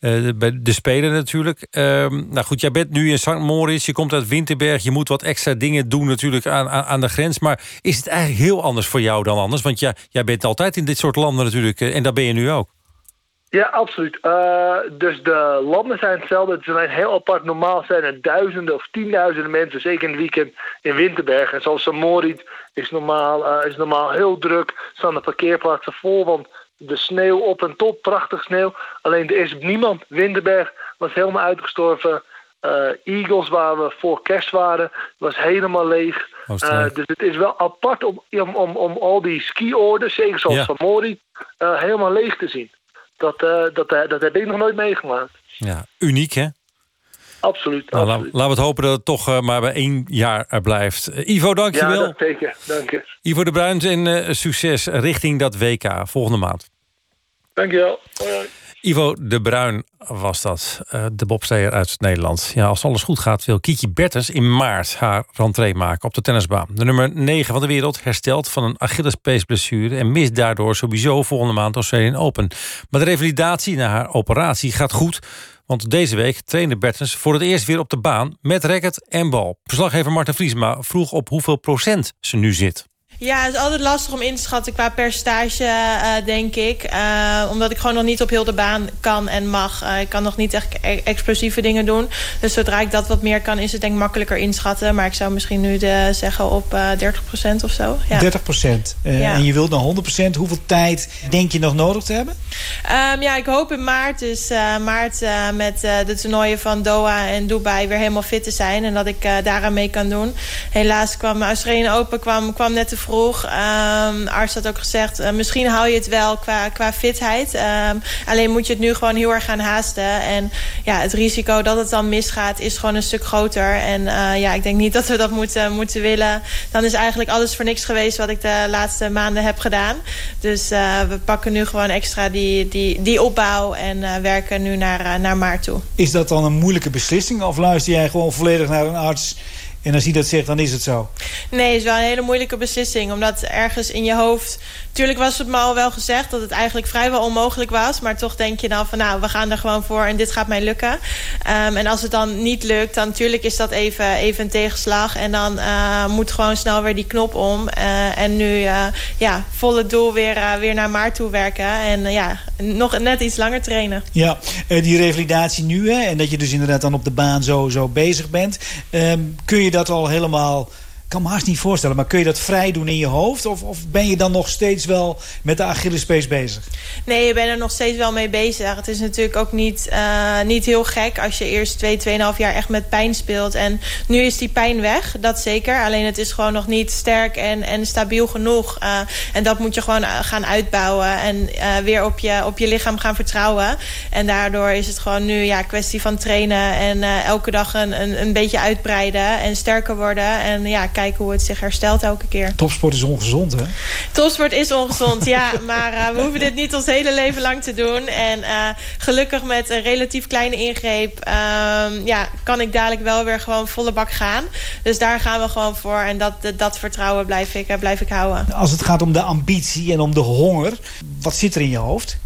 Uh, bij de Spelen natuurlijk. Uh, nou goed, jij bent nu in St. Moritz, je komt uit Winterberg... je moet wat extra dingen doen natuurlijk aan, aan, de grens. Maar is het eigenlijk heel anders voor jou dan anders? Want ja, jij bent altijd in dit soort landen natuurlijk... en daar ben je nu ook. Ja, absoluut. Uh, dus de landen zijn hetzelfde. Het zijn heel apart. Normaal zijn er duizenden of tienduizenden mensen... zeker in het weekend in Winterberg. En zoals. Moritz is normaal, is normaal heel druk. Staan de parkeerplaatsen vol, want de sneeuw op en top, prachtig sneeuw. Alleen er is niemand. Winterberg was helemaal uitgestorven. Uh, Eagles, waar we voor kerst waren, was helemaal leeg. Uh, dus het is wel apart om, om, om, om al die skiorders, zeker zoals ja. van Mori, uh, helemaal leeg te zien. Dat, dat, dat heb ik nog nooit meegemaakt. Ja, uniek hè? Absoluut. Nou, absoluut. Laten we het hopen dat het toch uh, maar bij één jaar blijft. Uh, Ivo, dankjewel. Ja, dat zeker. Dank je. Ivo de Bruins en uh, succes richting dat WK volgende maand. Dankjewel. Hoi, hoi. Ivo de Bruin was dat, de bobsteer uit Nederland. Ja, als alles goed gaat wil Kietje Bertens in maart haar rentree maken op de tennisbaan. De nummer 9 van de wereld herstelt van een Achillespeesblessure... en mist daardoor sowieso volgende maand Australian Open. Maar de revalidatie na haar operatie gaat goed... Want deze week trainde Bertens voor het eerst weer op de baan met racket en bal. Verslaggever Marten Vriesma vroeg op hoeveel procent ze nu zit. Ja, het is altijd lastig om in te schatten qua percentage, uh, denk ik. Uh, omdat ik gewoon nog niet op heel de baan kan en mag. Uh, ik kan nog niet echt e explosieve dingen doen. Dus zodra ik dat wat meer kan, is het denk ik makkelijker inschatten. Maar ik zou misschien nu de, zeggen op 30% of zo. Ja. 30%. Ja. En je wilt naar 100%. Hoeveel tijd denk je nog nodig te hebben? Um, ja, ik hoop in maart, dus maart met de toernooien van Doha en Dubai weer helemaal fit te zijn. En dat ik daaraan mee kan doen. Helaas kwam Australië Open kwam, kwam net te vroeg vroeg. Um, arts had ook gezegd, uh, misschien hou je het wel qua, qua fitheid. Um, alleen moet je het nu gewoon heel erg gaan haasten. En ja, het risico dat het dan misgaat is gewoon een stuk groter. En uh, ja, ik denk niet dat we dat moeten, moeten willen. Dan is eigenlijk alles voor niks geweest wat ik de laatste maanden heb gedaan. Dus uh, we pakken nu gewoon extra die, die, die opbouw en werken nu naar, naar maart toe. Is dat dan een moeilijke beslissing? Of luister jij gewoon volledig naar een arts... En als hij dat zegt, dan is het zo. Nee, het is wel een hele moeilijke beslissing. Omdat ergens in je hoofd... Tuurlijk was het me al wel gezegd dat het eigenlijk vrijwel onmogelijk was. Maar toch denk je dan van nou, we gaan er gewoon voor en dit gaat mij lukken. Um, en als het dan niet lukt, dan natuurlijk is dat even, even een tegenslag. En dan uh, moet gewoon snel weer die knop om. Uh, en nu uh, ja, volle doel weer, weer naar maart toe werken. En ja, nog net iets langer trainen. Ja, die revalidatie nu hè, en dat je dus inderdaad dan op de baan zo, zo bezig bent. Um, kun je dat al helemaal... Kan me haast niet voorstellen, maar kun je dat vrij doen in je hoofd? Of, of ben je dan nog steeds wel met de Achillespees bezig? Nee, je bent er nog steeds wel mee bezig. Het is natuurlijk ook niet, uh, niet heel gek als je eerst twee, tweeënhalf jaar echt met pijn speelt. En nu is die pijn weg, dat zeker. Alleen het is gewoon nog niet sterk en, en stabiel genoeg. Uh, en dat moet je gewoon gaan uitbouwen en weer op je, op je lichaam gaan vertrouwen. En daardoor is het gewoon nu ja, kwestie van trainen en elke dag een, een, een beetje uitbreiden en sterker worden. En ja, kijken hoe het zich herstelt elke keer. Topsport is ongezond, hè? Topsport is ongezond, ja. Maar uh, we hoeven dit niet ons hele leven lang te doen. En uh, gelukkig met een relatief kleine ingreep... Um, ja, kan ik dadelijk wel weer gewoon volle bak gaan. Dus daar gaan we gewoon voor. En dat, dat vertrouwen blijf ik, blijf ik houden. Als het gaat om de ambitie en om de honger... wat zit er in je hoofd?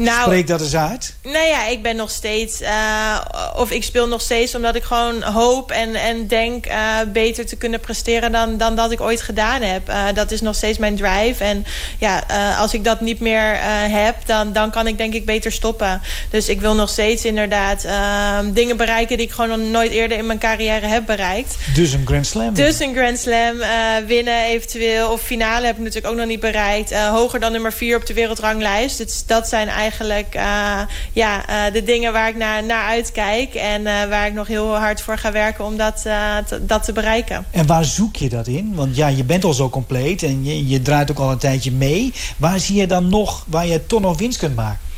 Nou, Spreek dat eens uit. Nou ja, ik ben nog steeds... Uh, of ik speel nog steeds omdat ik gewoon hoop en, en denk... Uh, beter te kunnen presteren dan, dan dat ik ooit gedaan heb. Uh, dat is nog steeds mijn drive. En ja, als ik dat niet meer heb... Dan, dan kan ik denk ik beter stoppen. Dus ik wil nog steeds inderdaad ehm, dingen bereiken... die ik gewoon nog nooit eerder in mijn carrière heb bereikt. Dus een Grand Slam? Dus een Grand Slam. winnen eventueel. Of finale heb ik natuurlijk ook nog niet bereikt. hoger dan nummer vier op de wereldranglijst. Dus dat zijn eigenlijk eigenlijk eh, ja, eh, de dingen waar ik naar, naar uitkijk. En eh, waar ik nog heel hard voor ga werken om dat, dat te bereiken. En waar zoek je dat in? Want ja, je bent al zo compleet en je, je draait ook al een tijdje mee. Waar zie je dan nog, waar je toch nog winst kunt maken?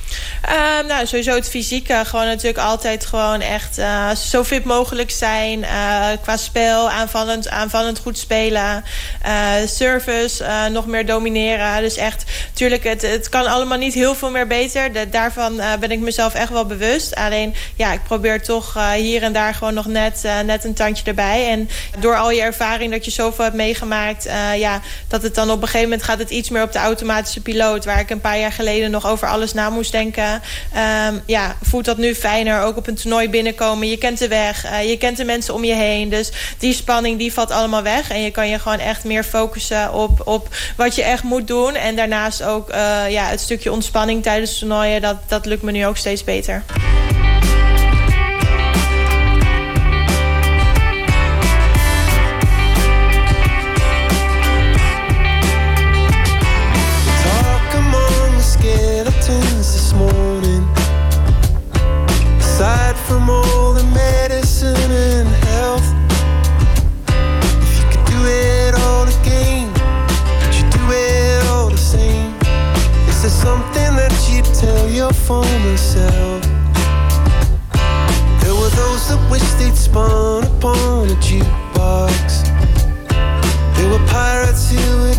Ehm, nou, sowieso het fysieke. Gewoon natuurlijk altijd gewoon echt eh, zo fit mogelijk zijn. eh, qua spel, aanvallend, aanvallend goed spelen. eh, service, nog meer domineren. Dus echt, natuurlijk, het, het kan allemaal niet heel veel meer beter. Daarvan ben ik mezelf echt wel bewust. Alleen, ja, ik probeer toch hier en daar gewoon nog net, net een tandje erbij. En door al je ervaring dat je zoveel hebt meegemaakt... ja, dat het dan op een gegeven moment gaat het iets meer op de automatische piloot... waar ik een paar jaar geleden nog over alles na moest denken. Ehm, ja, voelt dat nu fijner. Ook op een toernooi binnenkomen. Je kent de weg. eh, je kent de mensen om je heen. Dus die spanning die valt allemaal weg. En je kan je gewoon echt meer focussen op, op wat je echt moet doen. En daarnaast ook eh, ja, het stukje ontspanning tijdens toernooien. Dat, dat lukt me nu ook steeds beter. Former self? There were those that wish they'd spun upon a jukebox. There were pirates who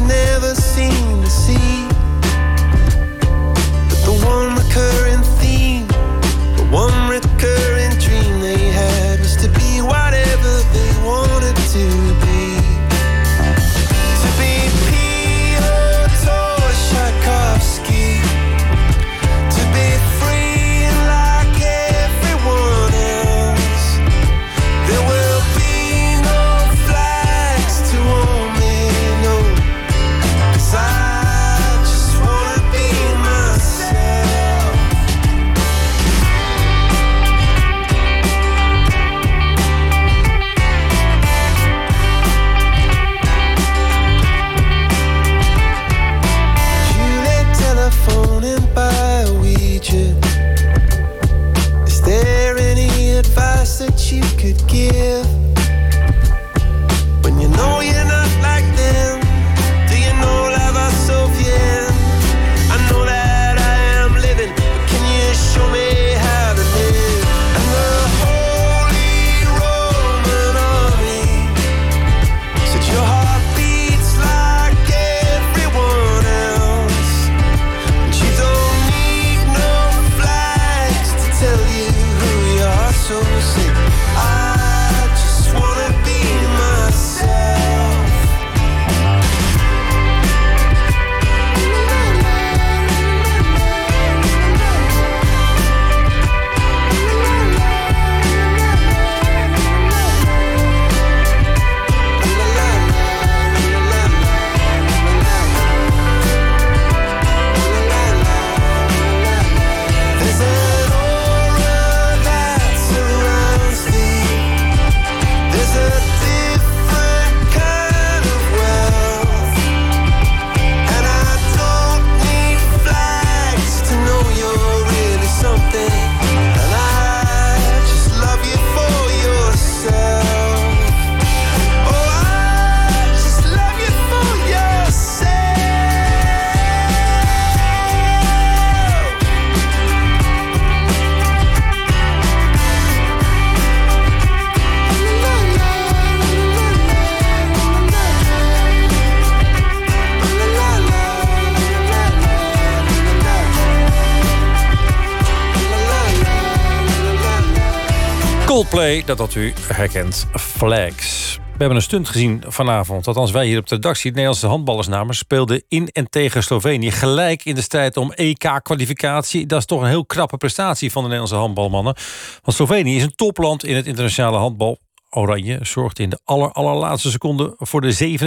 Dat had u herkent, Flags. We hebben een stunt gezien vanavond. Althans, wij hier op de redactie. Het Nederlandse handballersnamers speelden in en tegen Slovenië. Gelijk in de strijd om EK-kwalificatie. Dat is toch een heel krappe prestatie van de Nederlandse handbalmannen. Want Slovenië is een topland in het internationale handbal. Oranje zorgde in de aller, allerlaatste seconde voor de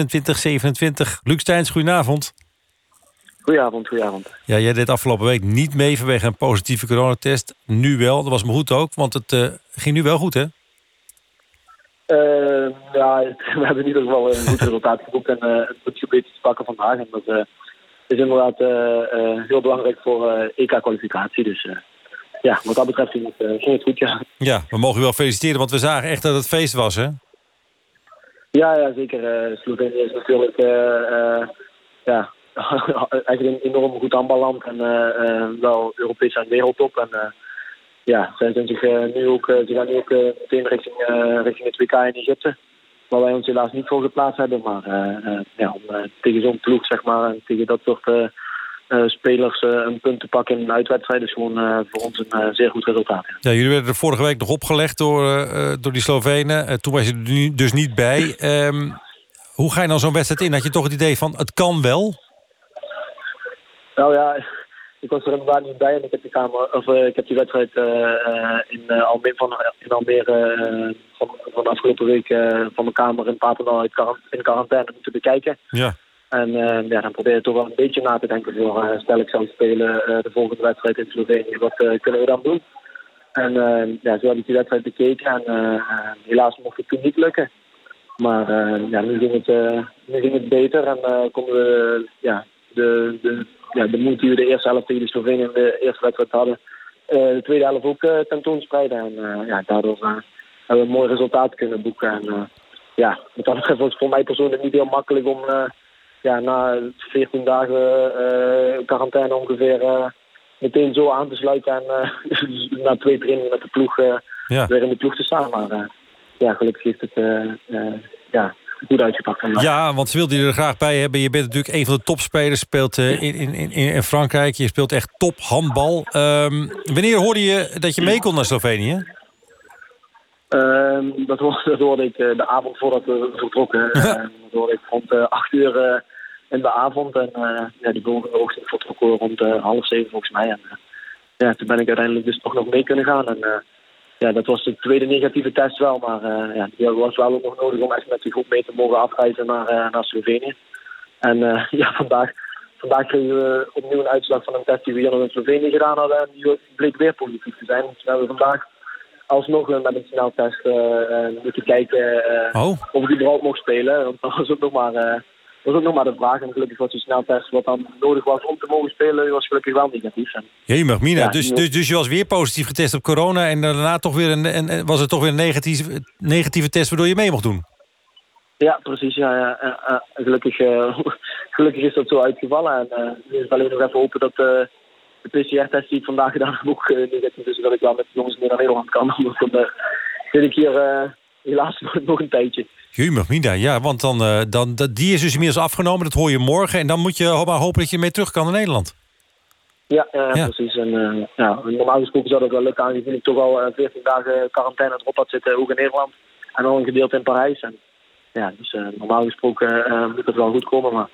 27-27. Luc Steins, goedenavond. Goedenavond, goedenavond. Ja, jij deed afgelopen week niet mee vanwege een positieve coronatest. Nu wel, dat was me goed ook, want het eh, ging nu wel goed, hè? Eh, ja, we hebben in ieder geval een goed resultaat geboekt en eh, het moet een beetje te pakken vandaag. En dat, is inderdaad heel belangrijk voor EK-kwalificatie. Dus ja, wat dat betreft ging het, ging het goed, ja. Ja, we mogen u wel feliciteren, want we zagen echt dat het feest was, hè? Ja, ja zeker. Slovenië is natuurlijk ja, eigenlijk een enorm goed handballand en eh, eh, wel Europees en wereldtop. En eh, ja, zij zijn zich nu ook, ze gaan nu ook meteen richting, richting het WK in Egypte. Waar wij ons helaas niet voor geplaatst hebben. Maar ja, om tegen zo'n ploeg, zeg maar, en tegen dat soort spelers een punt te pakken in een uitwedstrijd is gewoon voor ons een zeer goed resultaat. Ja, jullie werden er vorige week nog opgelegd door, door die Slovenen. Toen was je er nu- dus niet bij. Ehm, hoe ga je dan zo'n wedstrijd in? Had je toch het idee van, het kan wel? Nou ja, ik was er inderdaad niet bij en ik heb die, kamer, of, eh, ik heb die wedstrijd eh, in, uh, Almere, van, in Almere van, van de afgelopen week van mijn kamer in Papendal in quarantaine moeten bekijken. Ja. En ja, dan probeer je toch wel een beetje na te denken voor stel ik zou spelen de volgende wedstrijd in Slovenië. Wat kunnen we dan doen? En ja, zo heb ik die wedstrijd bekeken en helaas mocht het toen niet lukken. Maar ja, nu, ging het, nu ging het beter en konden we ja, de, de, ja, de moed die we de eerste helft tegen de Slovenië in de eerste wedstrijd hadden, eh, de tweede helft ook eh, tentoonspreiden. En eh, ja, daardoor hebben we een mooi resultaat kunnen boeken. En ja, dat was het voor mij persoonlijk niet heel makkelijk om ja, na 14 dagen quarantaine ongeveer meteen zo aan te sluiten en na twee trainingen met de ploeg Ja. weer in de ploeg te staan. Maar ja, gelukkig heeft het ja, goed uitgepakt. vandaag. Ja, want ze wilden je er graag bij hebben. Je bent natuurlijk een van de topspelers. Speelt eh, in, in, in, in Frankrijk. Je speelt echt top handbal. Ehm, wanneer hoorde je dat je mee kon naar Slovenië? Ehm, dat, hoorde, dat hoorde ik eh, de avond voordat we vertrokken. Ehm, dat hoorde ik rond eh, acht uur in de avond. En eh, ja, die volgende ochtend vertrokken we rond half zeven volgens mij. En ja, toen ben ik uiteindelijk dus toch nog mee kunnen gaan. En ja, dat was de tweede negatieve test wel. Maar eh, ja, die was wel ook nog nodig om echt met die groep mee te mogen afreizen naar, eh, naar Slovenië. En eh, ja, vandaag, vandaag kregen we opnieuw een uitslag van een test die we hier nog in Slovenië gedaan hadden. En die bleek weer positief te zijn. Dus we hebben vandaag alsnog met een sneltest moeten kijken Oh. of ik überhaupt mocht spelen. Want dat was ook nog maar, eh, was ook nog maar de vraag. En gelukkig was die sneltest wat dan nodig was om te mogen spelen, was gelukkig wel negatief. En, Jemig, Mina. Ja, dus, dus, dus je was weer positief getest op corona... en daarna toch weer een, een- was het toch weer een negatieve, negatieve test... waardoor je mee mocht doen? ja, precies. Ja, ja, ja, ja. En gelukkig, eh, gelukkig is dat zo uitgevallen. En eh, nu is het alleen nog even hopen dat eh, de PCR-test die ik vandaag gedaan heb ook eh, negatief is. Zodat ik wel met de jongens meer naar Nederland kan. Anders dan eh, zit ik hier eh, helaas nog een tijdje. Jemig, Mina. Ja, want dan, eh, dan, dat- die is dus inmiddels afgenomen. Dat hoor je morgen. En dan moet je maar hopen dat je mee terug kan naar Nederland. Ja, ja, Ja. precies. En uh, ja, normaal gesproken zou dat wel lukken, aangezien ik toch al uh, 14 dagen quarantaine erop had zitten, ook in Nederland. En al een gedeelte in Parijs. En, ja, dus normaal gesproken moet het wel goed komen, maar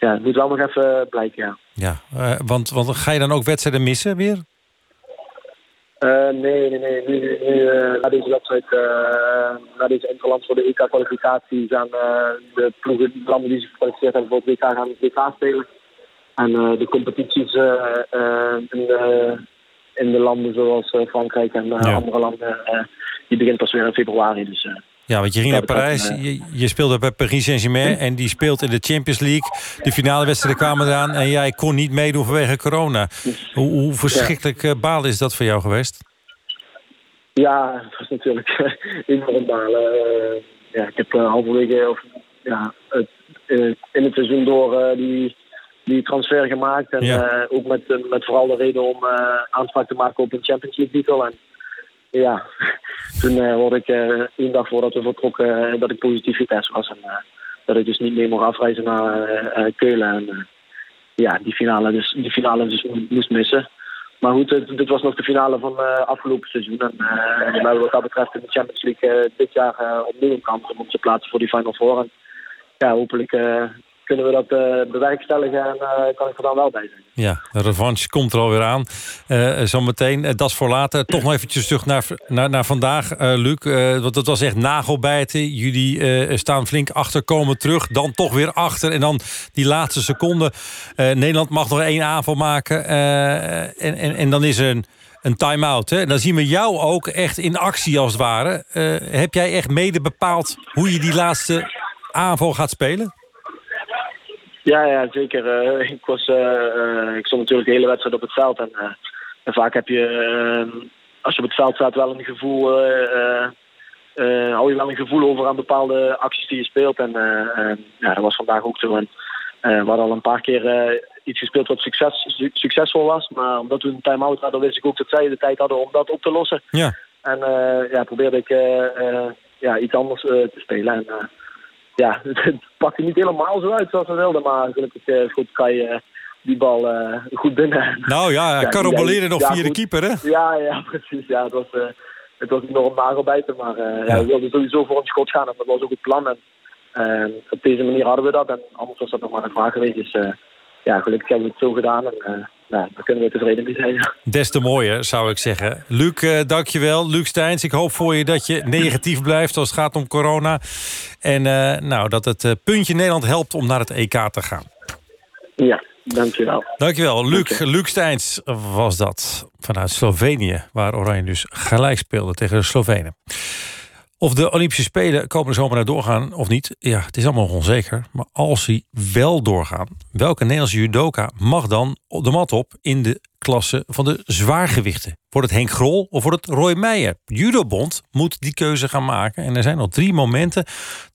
ja, het moet wel nog even blijken, ja. Ja, want, want ga je dan ook wedstrijden missen weer? Uh, nee, nee, nee. Nu, nu uh, na deze wedstrijd, uh, na deze interland voor de EK-kwalificatie, gaan de ploegen, de landen die zich gekwalificeerd hebben voor het WK, gaan het WK spelen. En de competities in, de, in de landen zoals Frankrijk en ja. andere landen, die begint pas weer in februari. Dus, ja, want je ging naar Parijs, je, je, speelde bij Paris Saint-Germain en die speelt in de Champions League. De finale wedstrijden kwamen eraan en jij kon niet meedoen vanwege corona. Hoe, hoe verschrikkelijk ja. balen is dat voor jou geweest? Ja, het was natuurlijk enorm balen. ja, ik heb halverwege, of ja, het, in het seizoen door die die transfer gemaakt. En ja. ook met, met vooral de reden om aanspraak te maken op een Champions League titel. En ja, toen hoorde ik één dag voordat we vertrokken dat ik positief getest was. En dat ik dus niet meer mocht afreizen naar Keulen. En ja, die finale dus, die finale dus moest missen. Maar goed, dit, was nog de finale van afgelopen seizoen. En we hebben wat dat betreft in de Champions League dit jaar opnieuw een kans om te plaatsen voor die Final Four. En ja, hopelijk kunnen we dat uh, bewerkstelligen en uh, kan ik er dan wel bij zijn. Ja, de revanche komt er alweer aan. Uh, Zometeen, dat is voor later. Toch nog eventjes terug naar, naar, naar vandaag, Luc. want dat was echt nagelbijten. Jullie staan flink achter, komen terug. Dan toch weer achter. En dan die laatste seconde. Nederland mag nog één aanval maken. en, en, en dan is er een, een time-out. Dan zien we jou ook echt in actie als het ware. heb jij echt mede bepaald hoe je die laatste aanval gaat spelen? Ja, ja zeker. Eh, ik, was, eh, eh, ik stond natuurlijk de hele wedstrijd op het veld. En, en vaak heb je, als je op het veld staat, wel een gevoel. hou je wel een gevoel over aan bepaalde acties die je speelt. En ja, dat was vandaag ook zo. En, we hadden al een paar keer iets gespeeld wat succes, su- succesvol was. Maar omdat we een time-out hadden, wist ik ook dat zij de tijd hadden om dat op te lossen. Ja. En ja, probeerde ik ja, iets anders te spelen. En ja, het pakte niet helemaal zo uit zoals we wilden. Maar gelukkig eh, goed kan je die bal eh, goed binnen. Nou ja, caramboleren nog via de keeper, hè? Ja, ja, precies. Ja, het was, eh het was enorm nagelbijten. Maar eh, ja. we wilden sowieso voor een schot gaan. En dat was ook het plan. En eh, op deze manier hadden we dat. En anders was dat nog maar een vraag geweest. Dus eh, ja, gelukkig hebben we het zo gedaan. En ja, daar kunnen we tevreden mee zijn. Des te mooier, zou ik zeggen. Luc, eh, dankjewel. Luc Steins, ik hoop voor je dat je negatief blijft als het gaat om corona. En eh, nou, dat het eh, puntje Nederland helpt om naar het EK te gaan. Ja, dankjewel. Dankjewel. Luc, Luc Steins was dat vanuit Slovenië... waar Oranje dus gelijk speelde tegen de Slovenen. Of de Olympische Spelen komende zomer naar doorgaan of niet... ja, het is allemaal nog onzeker. Maar als die wel doorgaan... welke Nederlandse judoka mag dan op de mat op... in de klasse van de zwaargewichten? Wordt het Henk Grol of wordt het Roy Meijer? Judobond moet die keuze gaan maken. En er zijn nog drie momenten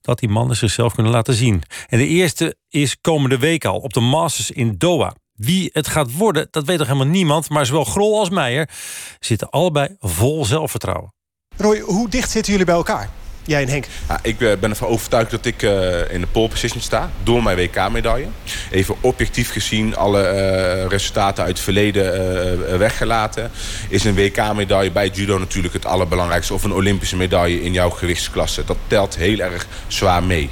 dat die mannen zichzelf kunnen laten zien. En de eerste is komende week al op de Masters in Doha. Wie het gaat worden, dat weet nog helemaal niemand. Maar zowel Grol als Meijer zitten allebei vol zelfvertrouwen. Roy, hoe dicht zitten jullie bij elkaar? Jij en Henk. Ja, ik eh, ben ervan overtuigd dat ik eh, in de pole position sta door mijn WK-medaille. Even objectief gezien, alle eh, resultaten uit het verleden weggelaten. Is een WK-medaille bij judo natuurlijk het allerbelangrijkste. Of een Olympische medaille in jouw gewichtsklasse. Dat telt heel erg zwaar mee.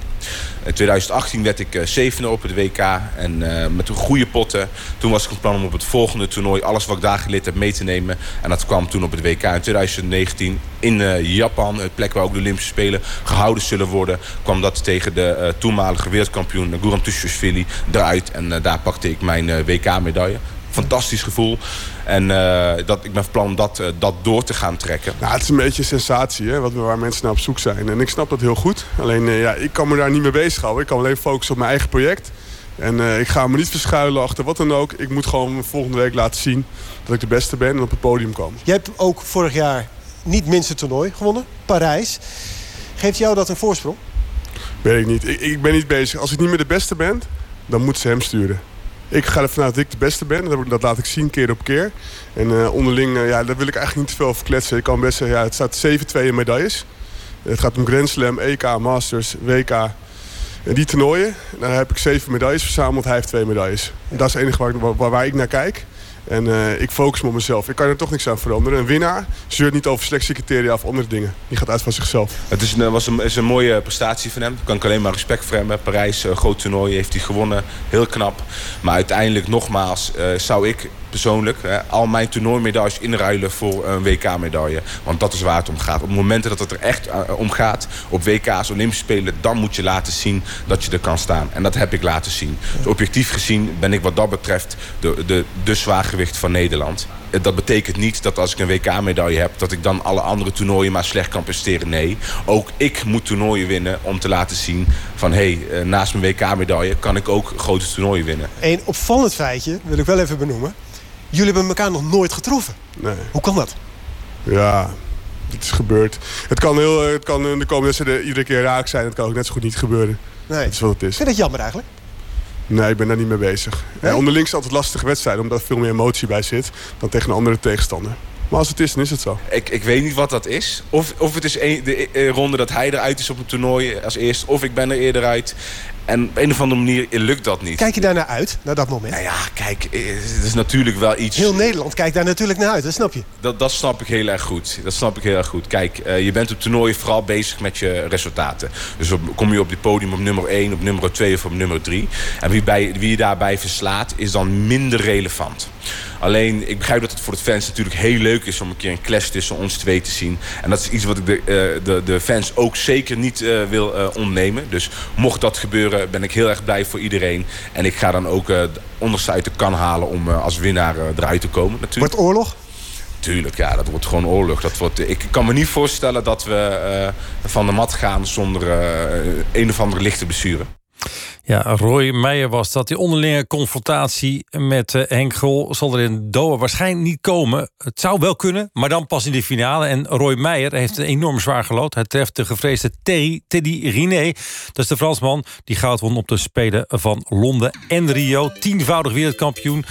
In 2018 werd ik eh, zevende op het WK en eh, met een goede potten. Toen was ik van plan om op het volgende toernooi alles wat ik daar geleerd heb mee te nemen. En dat kwam toen op het WK in 2019 in eh, Japan, een plek waar ook de Olympische Spelen gehouden zullen worden. Kwam dat tegen de toenmalige wereldkampioen Guram Tushishvili eruit. En daar pakte ik mijn WK-medaille. Fantastisch gevoel. En eh, dat, ik ben van plan om dat, eh, dat door te gaan trekken. Nou, het is een beetje een sensatie, hè, wat, waar mensen naar op zoek zijn. En ik snap dat heel goed. Alleen, eh, ja, ik kan me daar niet mee bezighouden. Ik kan alleen focussen op mijn eigen project. En eh, ik ga me niet verschuilen achter wat dan ook. Ik moet gewoon volgende week laten zien dat ik de beste ben en op het podium komen. Je hebt ook vorig jaar niet het minste toernooi gewonnen, Parijs. Geeft jou dat een voorsprong? Weet ik niet. Ik, ik ben niet bezig. Als ik niet meer de beste ben, dan moet ze hem sturen. Ik ga ervan uit dat ik de beste ben. Dat, laat ik zien keer op keer. En eh, onderling, eh, ja, daar wil ik eigenlijk niet te veel over kletsen. Ik kan best zeggen, ja, het staat 7-2 in medailles. Het gaat om Grand Slam, EK, Masters, WK. En die toernooien, daar heb ik zeven medailles verzameld. Hij heeft twee medailles. Dat is het enige waar, waar, waar ik naar kijk. En eh, ik focus me op mezelf. Ik kan er toch niks aan veranderen. Een winnaar zeurt niet over selectiecriteria of andere dingen. Die gaat uit van zichzelf. Het is een, was een, is een mooie prestatie van hem. Kan ik alleen maar respect voor hem. Parijs, een groot toernooi, heeft hij gewonnen. Heel knap. Maar uiteindelijk, nogmaals, eh, zou ik persoonlijk hè, al mijn toernooimedailles inruilen voor een WK-medaille. Want dat is waar het om gaat. Op momenten dat het er echt eh, om gaat, op WK's, Olympische Spelen, dan moet je laten zien dat je er kan staan. En dat heb ik laten zien. Dus objectief gezien ben ik wat dat betreft de, de, de zwaargewicht van Nederland. Eh, Dat betekent niet dat als ik een WK-medaille heb... dat ik dan alle andere toernooien maar slecht kan presteren. Nee, ook ik moet toernooien winnen om te laten zien... van hé, hey, eh, naast mijn WK-medaille kan ik ook grote toernooien winnen. Een opvallend feitje, wil ik wel even benoemen. Jullie hebben elkaar nog nooit getroffen. Nee. Hoe kan dat? Ja, het is gebeurd. Het kan, heel, eh, het kan in de komende wedstrijden iedere keer raak zijn. Het kan ook net zo goed niet gebeuren. Nee. Dat is wat het is. Vind je dat jammer eigenlijk? Nee, ik ben daar niet mee bezig. Ja, onderling is het altijd lastige wedstrijden, omdat er veel meer emotie bij zit dan tegen een andere tegenstander. Maar als het is, dan is het zo. Ik, ik weet niet wat dat is. Of, of het is een, de eh, ronde dat hij eruit is op een toernooi als eerst. Of ik ben er eerder uit. En op een of andere manier lukt dat niet. Kijk je daar naar uit, naar dat moment? Nou ja, kijk, eh, het is natuurlijk wel iets... Heel Nederland kijkt daar natuurlijk naar uit, dat snap je. Dat, dat snap ik heel erg goed. Dat snap ik heel erg goed. Kijk, eh, je bent op toernooien vooral bezig met je resultaten. Dus op, kom je op dit podium op nummer 1, op nummer 2 of op nummer 3. En wie, bij, wie je daarbij verslaat, is dan minder relevant. Alleen, ik begrijp dat het voor de fans natuurlijk heel leuk is... om een keer een clash tussen ons twee te zien. En dat is iets wat ik de, eh, de, de fans ook zeker niet wil ontnemen. Dus mocht dat gebeuren, ben ik heel erg blij voor iedereen. En ik ga dan ook de onderste uit de kan halen... om eh, als winnaar eh, eruit te komen natuurlijk. Wordt oorlog? Tuurlijk, ja, dat wordt gewoon oorlog. Dat wordt, ik kan me niet voorstellen dat we van de mat gaan zonder een of andere lichte blessure. Ja, Roy Meijer was dat. Die onderlinge confrontatie met eh, Henk zal er in Doha waarschijnlijk niet komen. Het zou wel kunnen, maar dan pas in de finale. En Roy Meijer heeft een enorm zwaar gelood. Hij treft de gevreesde Teddy Riné. Dat is de Fransman die goud won op de Spelen van Londen en Rio. Tienvoudig wereldkampioen.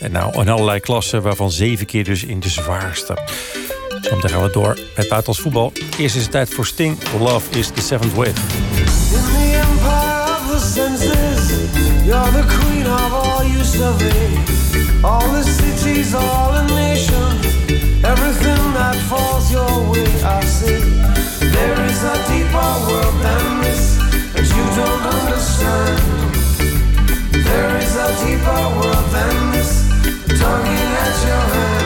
En nou, in allerlei klassen, waarvan zeven keer dus in de zwaarste. Zometeen gaan we door met buitenlands voetbal. Eerst is het tijd voor Sting. Love is the seventh wave. You're the queen of all you survey. All the cities, all the nations, everything that falls your way, I say. There is a deeper world than this that you don't understand. There is a deeper world than this, tugging at your hand.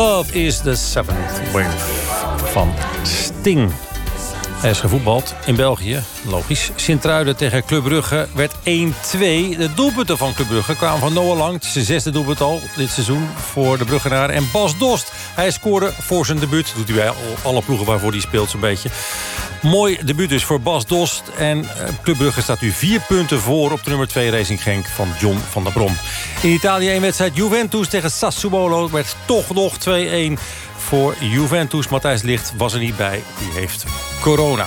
Love is the seventh wave van Sting. Er is gevoetbald in België, logisch. Sint-Truiden tegen Club Brugge werd 1-2. De doelpunten van Club Brugge kwamen van Noah Lang. Zijn zesde doelpunt al dit seizoen voor de Bruggenaar. En Bas Dost, hij scoorde voor zijn debuut. doet hij bij al- alle ploegen waarvoor hij speelt zo'n beetje. Mooi debuut dus voor Bas Dost. En eh, Club Brugge staat nu vier punten voor op de nummer 2 Racing Genk van John van der Brom. In Italië een wedstrijd Juventus tegen Sassuolo werd toch nog 2-1 voor Juventus. Matthijs Licht was er niet bij, die heeft corona.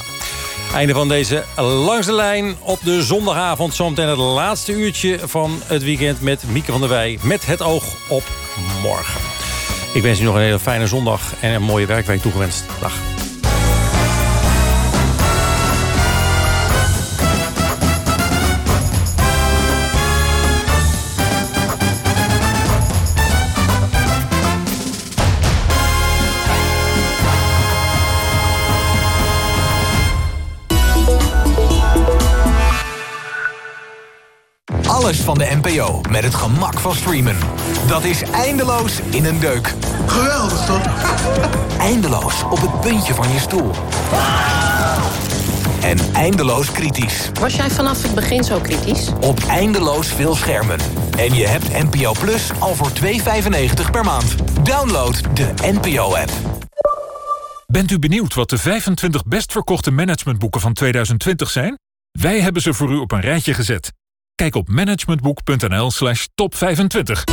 Einde van deze Langs de Lijn op de zondagavond. Zometeen het laatste uurtje van het weekend met Mieke van der Wij. Met het oog op morgen. Ik wens u nog een hele fijne zondag en een mooie werkweek toegewenst. Dag. Alles van de NPO met het gemak van streamen. Dat is eindeloos in een deuk. Geweldig toch? eindeloos op het puntje van je stoel. En eindeloos kritisch. Was jij vanaf het begin zo kritisch? Op eindeloos veel schermen. En je hebt NPO Plus al voor 2,95 per maand. Download de NPO-app. Bent u benieuwd wat de 25 best verkochte managementboeken van 2020 zijn? Wij hebben ze voor u op een rijtje gezet. Kijk op managementboek.nl slash top 25.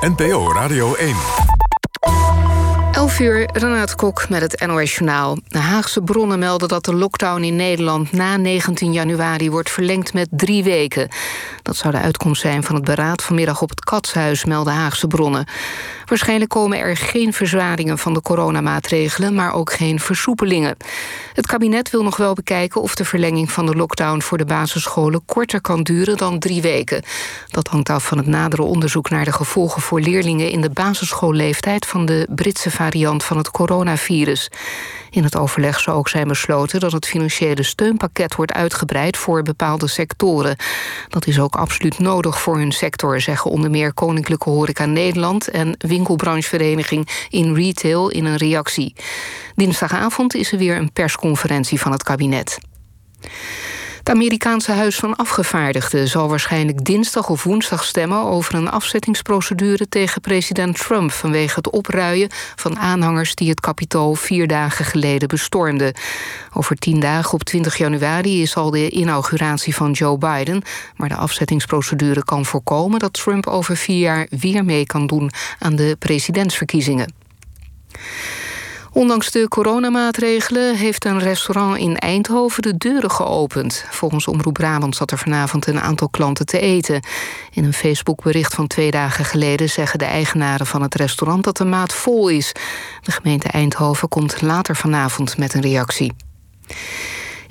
NPO Radio 1. 11 uur, Renate Kok met het NOS Journaal. De Haagse bronnen melden dat de lockdown in Nederland... na 19 januari wordt verlengd met drie weken. Dat zou de uitkomst zijn van het beraad vanmiddag op het Katshuis... melden Haagse bronnen. Waarschijnlijk komen er geen verzwaringen van de coronamaatregelen... maar ook geen versoepelingen. Het kabinet wil nog wel bekijken of de verlenging van de lockdown... voor de basisscholen korter kan duren dan drie weken. Dat hangt af van het nadere onderzoek naar de gevolgen voor leerlingen... in de basisschoolleeftijd van de Britse variant van het coronavirus. In het overleg zou ook zijn besloten dat het financiële steunpakket wordt uitgebreid voor bepaalde sectoren. Dat is ook absoluut nodig voor hun sector, zeggen onder meer Koninklijke Horeca Nederland en winkelbranchevereniging in retail in een reactie. Dinsdagavond is er weer een persconferentie van het kabinet. Het Amerikaanse Huis van Afgevaardigden zal waarschijnlijk dinsdag of woensdag stemmen over een afzettingsprocedure tegen president Trump vanwege het opruien van aanhangers die het kapitool vier dagen geleden bestormden. Over tien dagen op 20 januari is al de inauguratie van Joe Biden, maar de afzettingsprocedure kan voorkomen dat Trump over vier jaar weer mee kan doen aan de presidentsverkiezingen. Ondanks de coronamaatregelen heeft een restaurant in Eindhoven de deuren geopend. Volgens Omroep Brabant zat er vanavond een aantal klanten te eten. In een Facebookbericht van twee dagen geleden zeggen de eigenaren van het restaurant dat de maat vol is. De gemeente Eindhoven komt later vanavond met een reactie.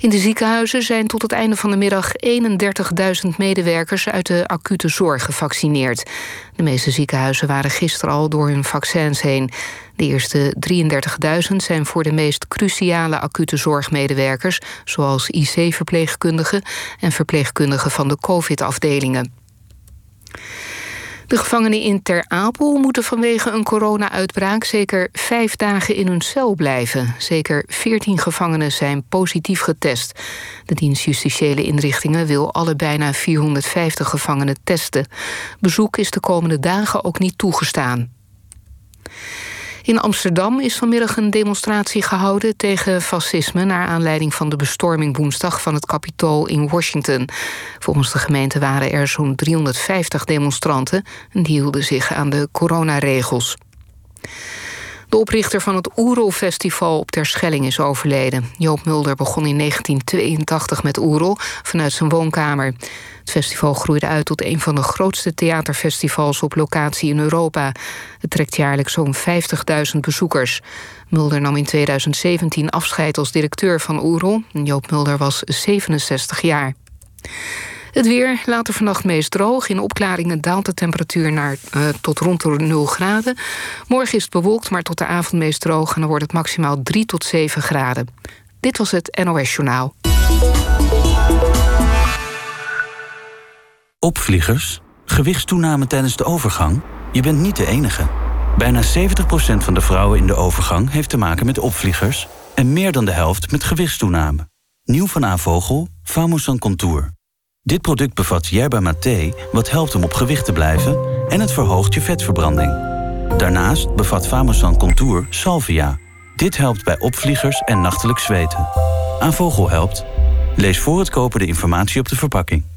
In de ziekenhuizen zijn tot het einde van de middag 31.000 medewerkers uit de acute zorg gevaccineerd. De meeste ziekenhuizen waren gisteren al door hun vaccins heen. De eerste 33.000 zijn voor de meest cruciale acute zorgmedewerkers, zoals IC-verpleegkundigen en verpleegkundigen van de COVID-afdelingen. De gevangenen in Ter Apel moeten vanwege een corona-uitbraak zeker vijf dagen in hun cel blijven. Zeker veertien gevangenen zijn positief getest. De dienst Justitiële Inrichtingen wil alle bijna 450 gevangenen testen. Bezoek is de komende dagen ook niet toegestaan. In Amsterdam is vanmiddag een demonstratie gehouden tegen fascisme... naar aanleiding van de bestorming woensdag van het Capitool in Washington. Volgens de gemeente waren er zo'n 350 demonstranten... en die hielden zich aan de coronaregels. De oprichter van het Oerol-festival op Terschelling is overleden. Joop Mulder begon in 1982 met Oerol vanuit zijn woonkamer. Het festival groeide uit tot een van de grootste theaterfestivals op locatie in Europa. Het trekt jaarlijks zo'n 50.000 bezoekers. Mulder nam in 2017 afscheid als directeur van Oerol. Joop Mulder was 67 jaar. Het weer, later vannacht meest droog. In opklaringen daalt de temperatuur naar uh, tot rond de 0 graden. Morgen is het bewolkt, maar tot de avond meest droog... en dan wordt het maximaal 3 tot 7 graden. Dit was het NOS Journaal. Opvliegers? Gewichtstoename tijdens de overgang? Je bent niet de enige. Bijna 70% van de vrouwen in de overgang heeft te maken met opvliegers... en meer dan de helft met gewichtstoename. Nieuw van Avogel, Famosan Contour. Dit product bevat yerba mate, wat helpt om op gewicht te blijven... en het verhoogt je vetverbranding. Daarnaast bevat Famosan Contour salvia. Dit helpt bij opvliegers en nachtelijk zweten. Avogel helpt. Lees voor het kopen de informatie op de verpakking.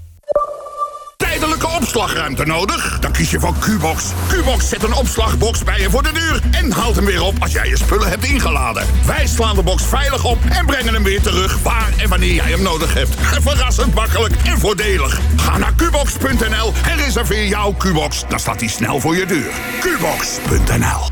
Opslagruimte nodig? Dan kies je voor Qbox. Qbox zet een opslagbox bij je voor de deur en haalt hem weer op als jij je spullen hebt ingeladen. Wij slaan de box veilig op en brengen hem weer terug waar en wanneer jij hem nodig hebt. Verrassend makkelijk en voordelig. Ga naar qbox.nl en reserveer jouw Qbox. Dan staat hij snel voor je deur. Qbox.nl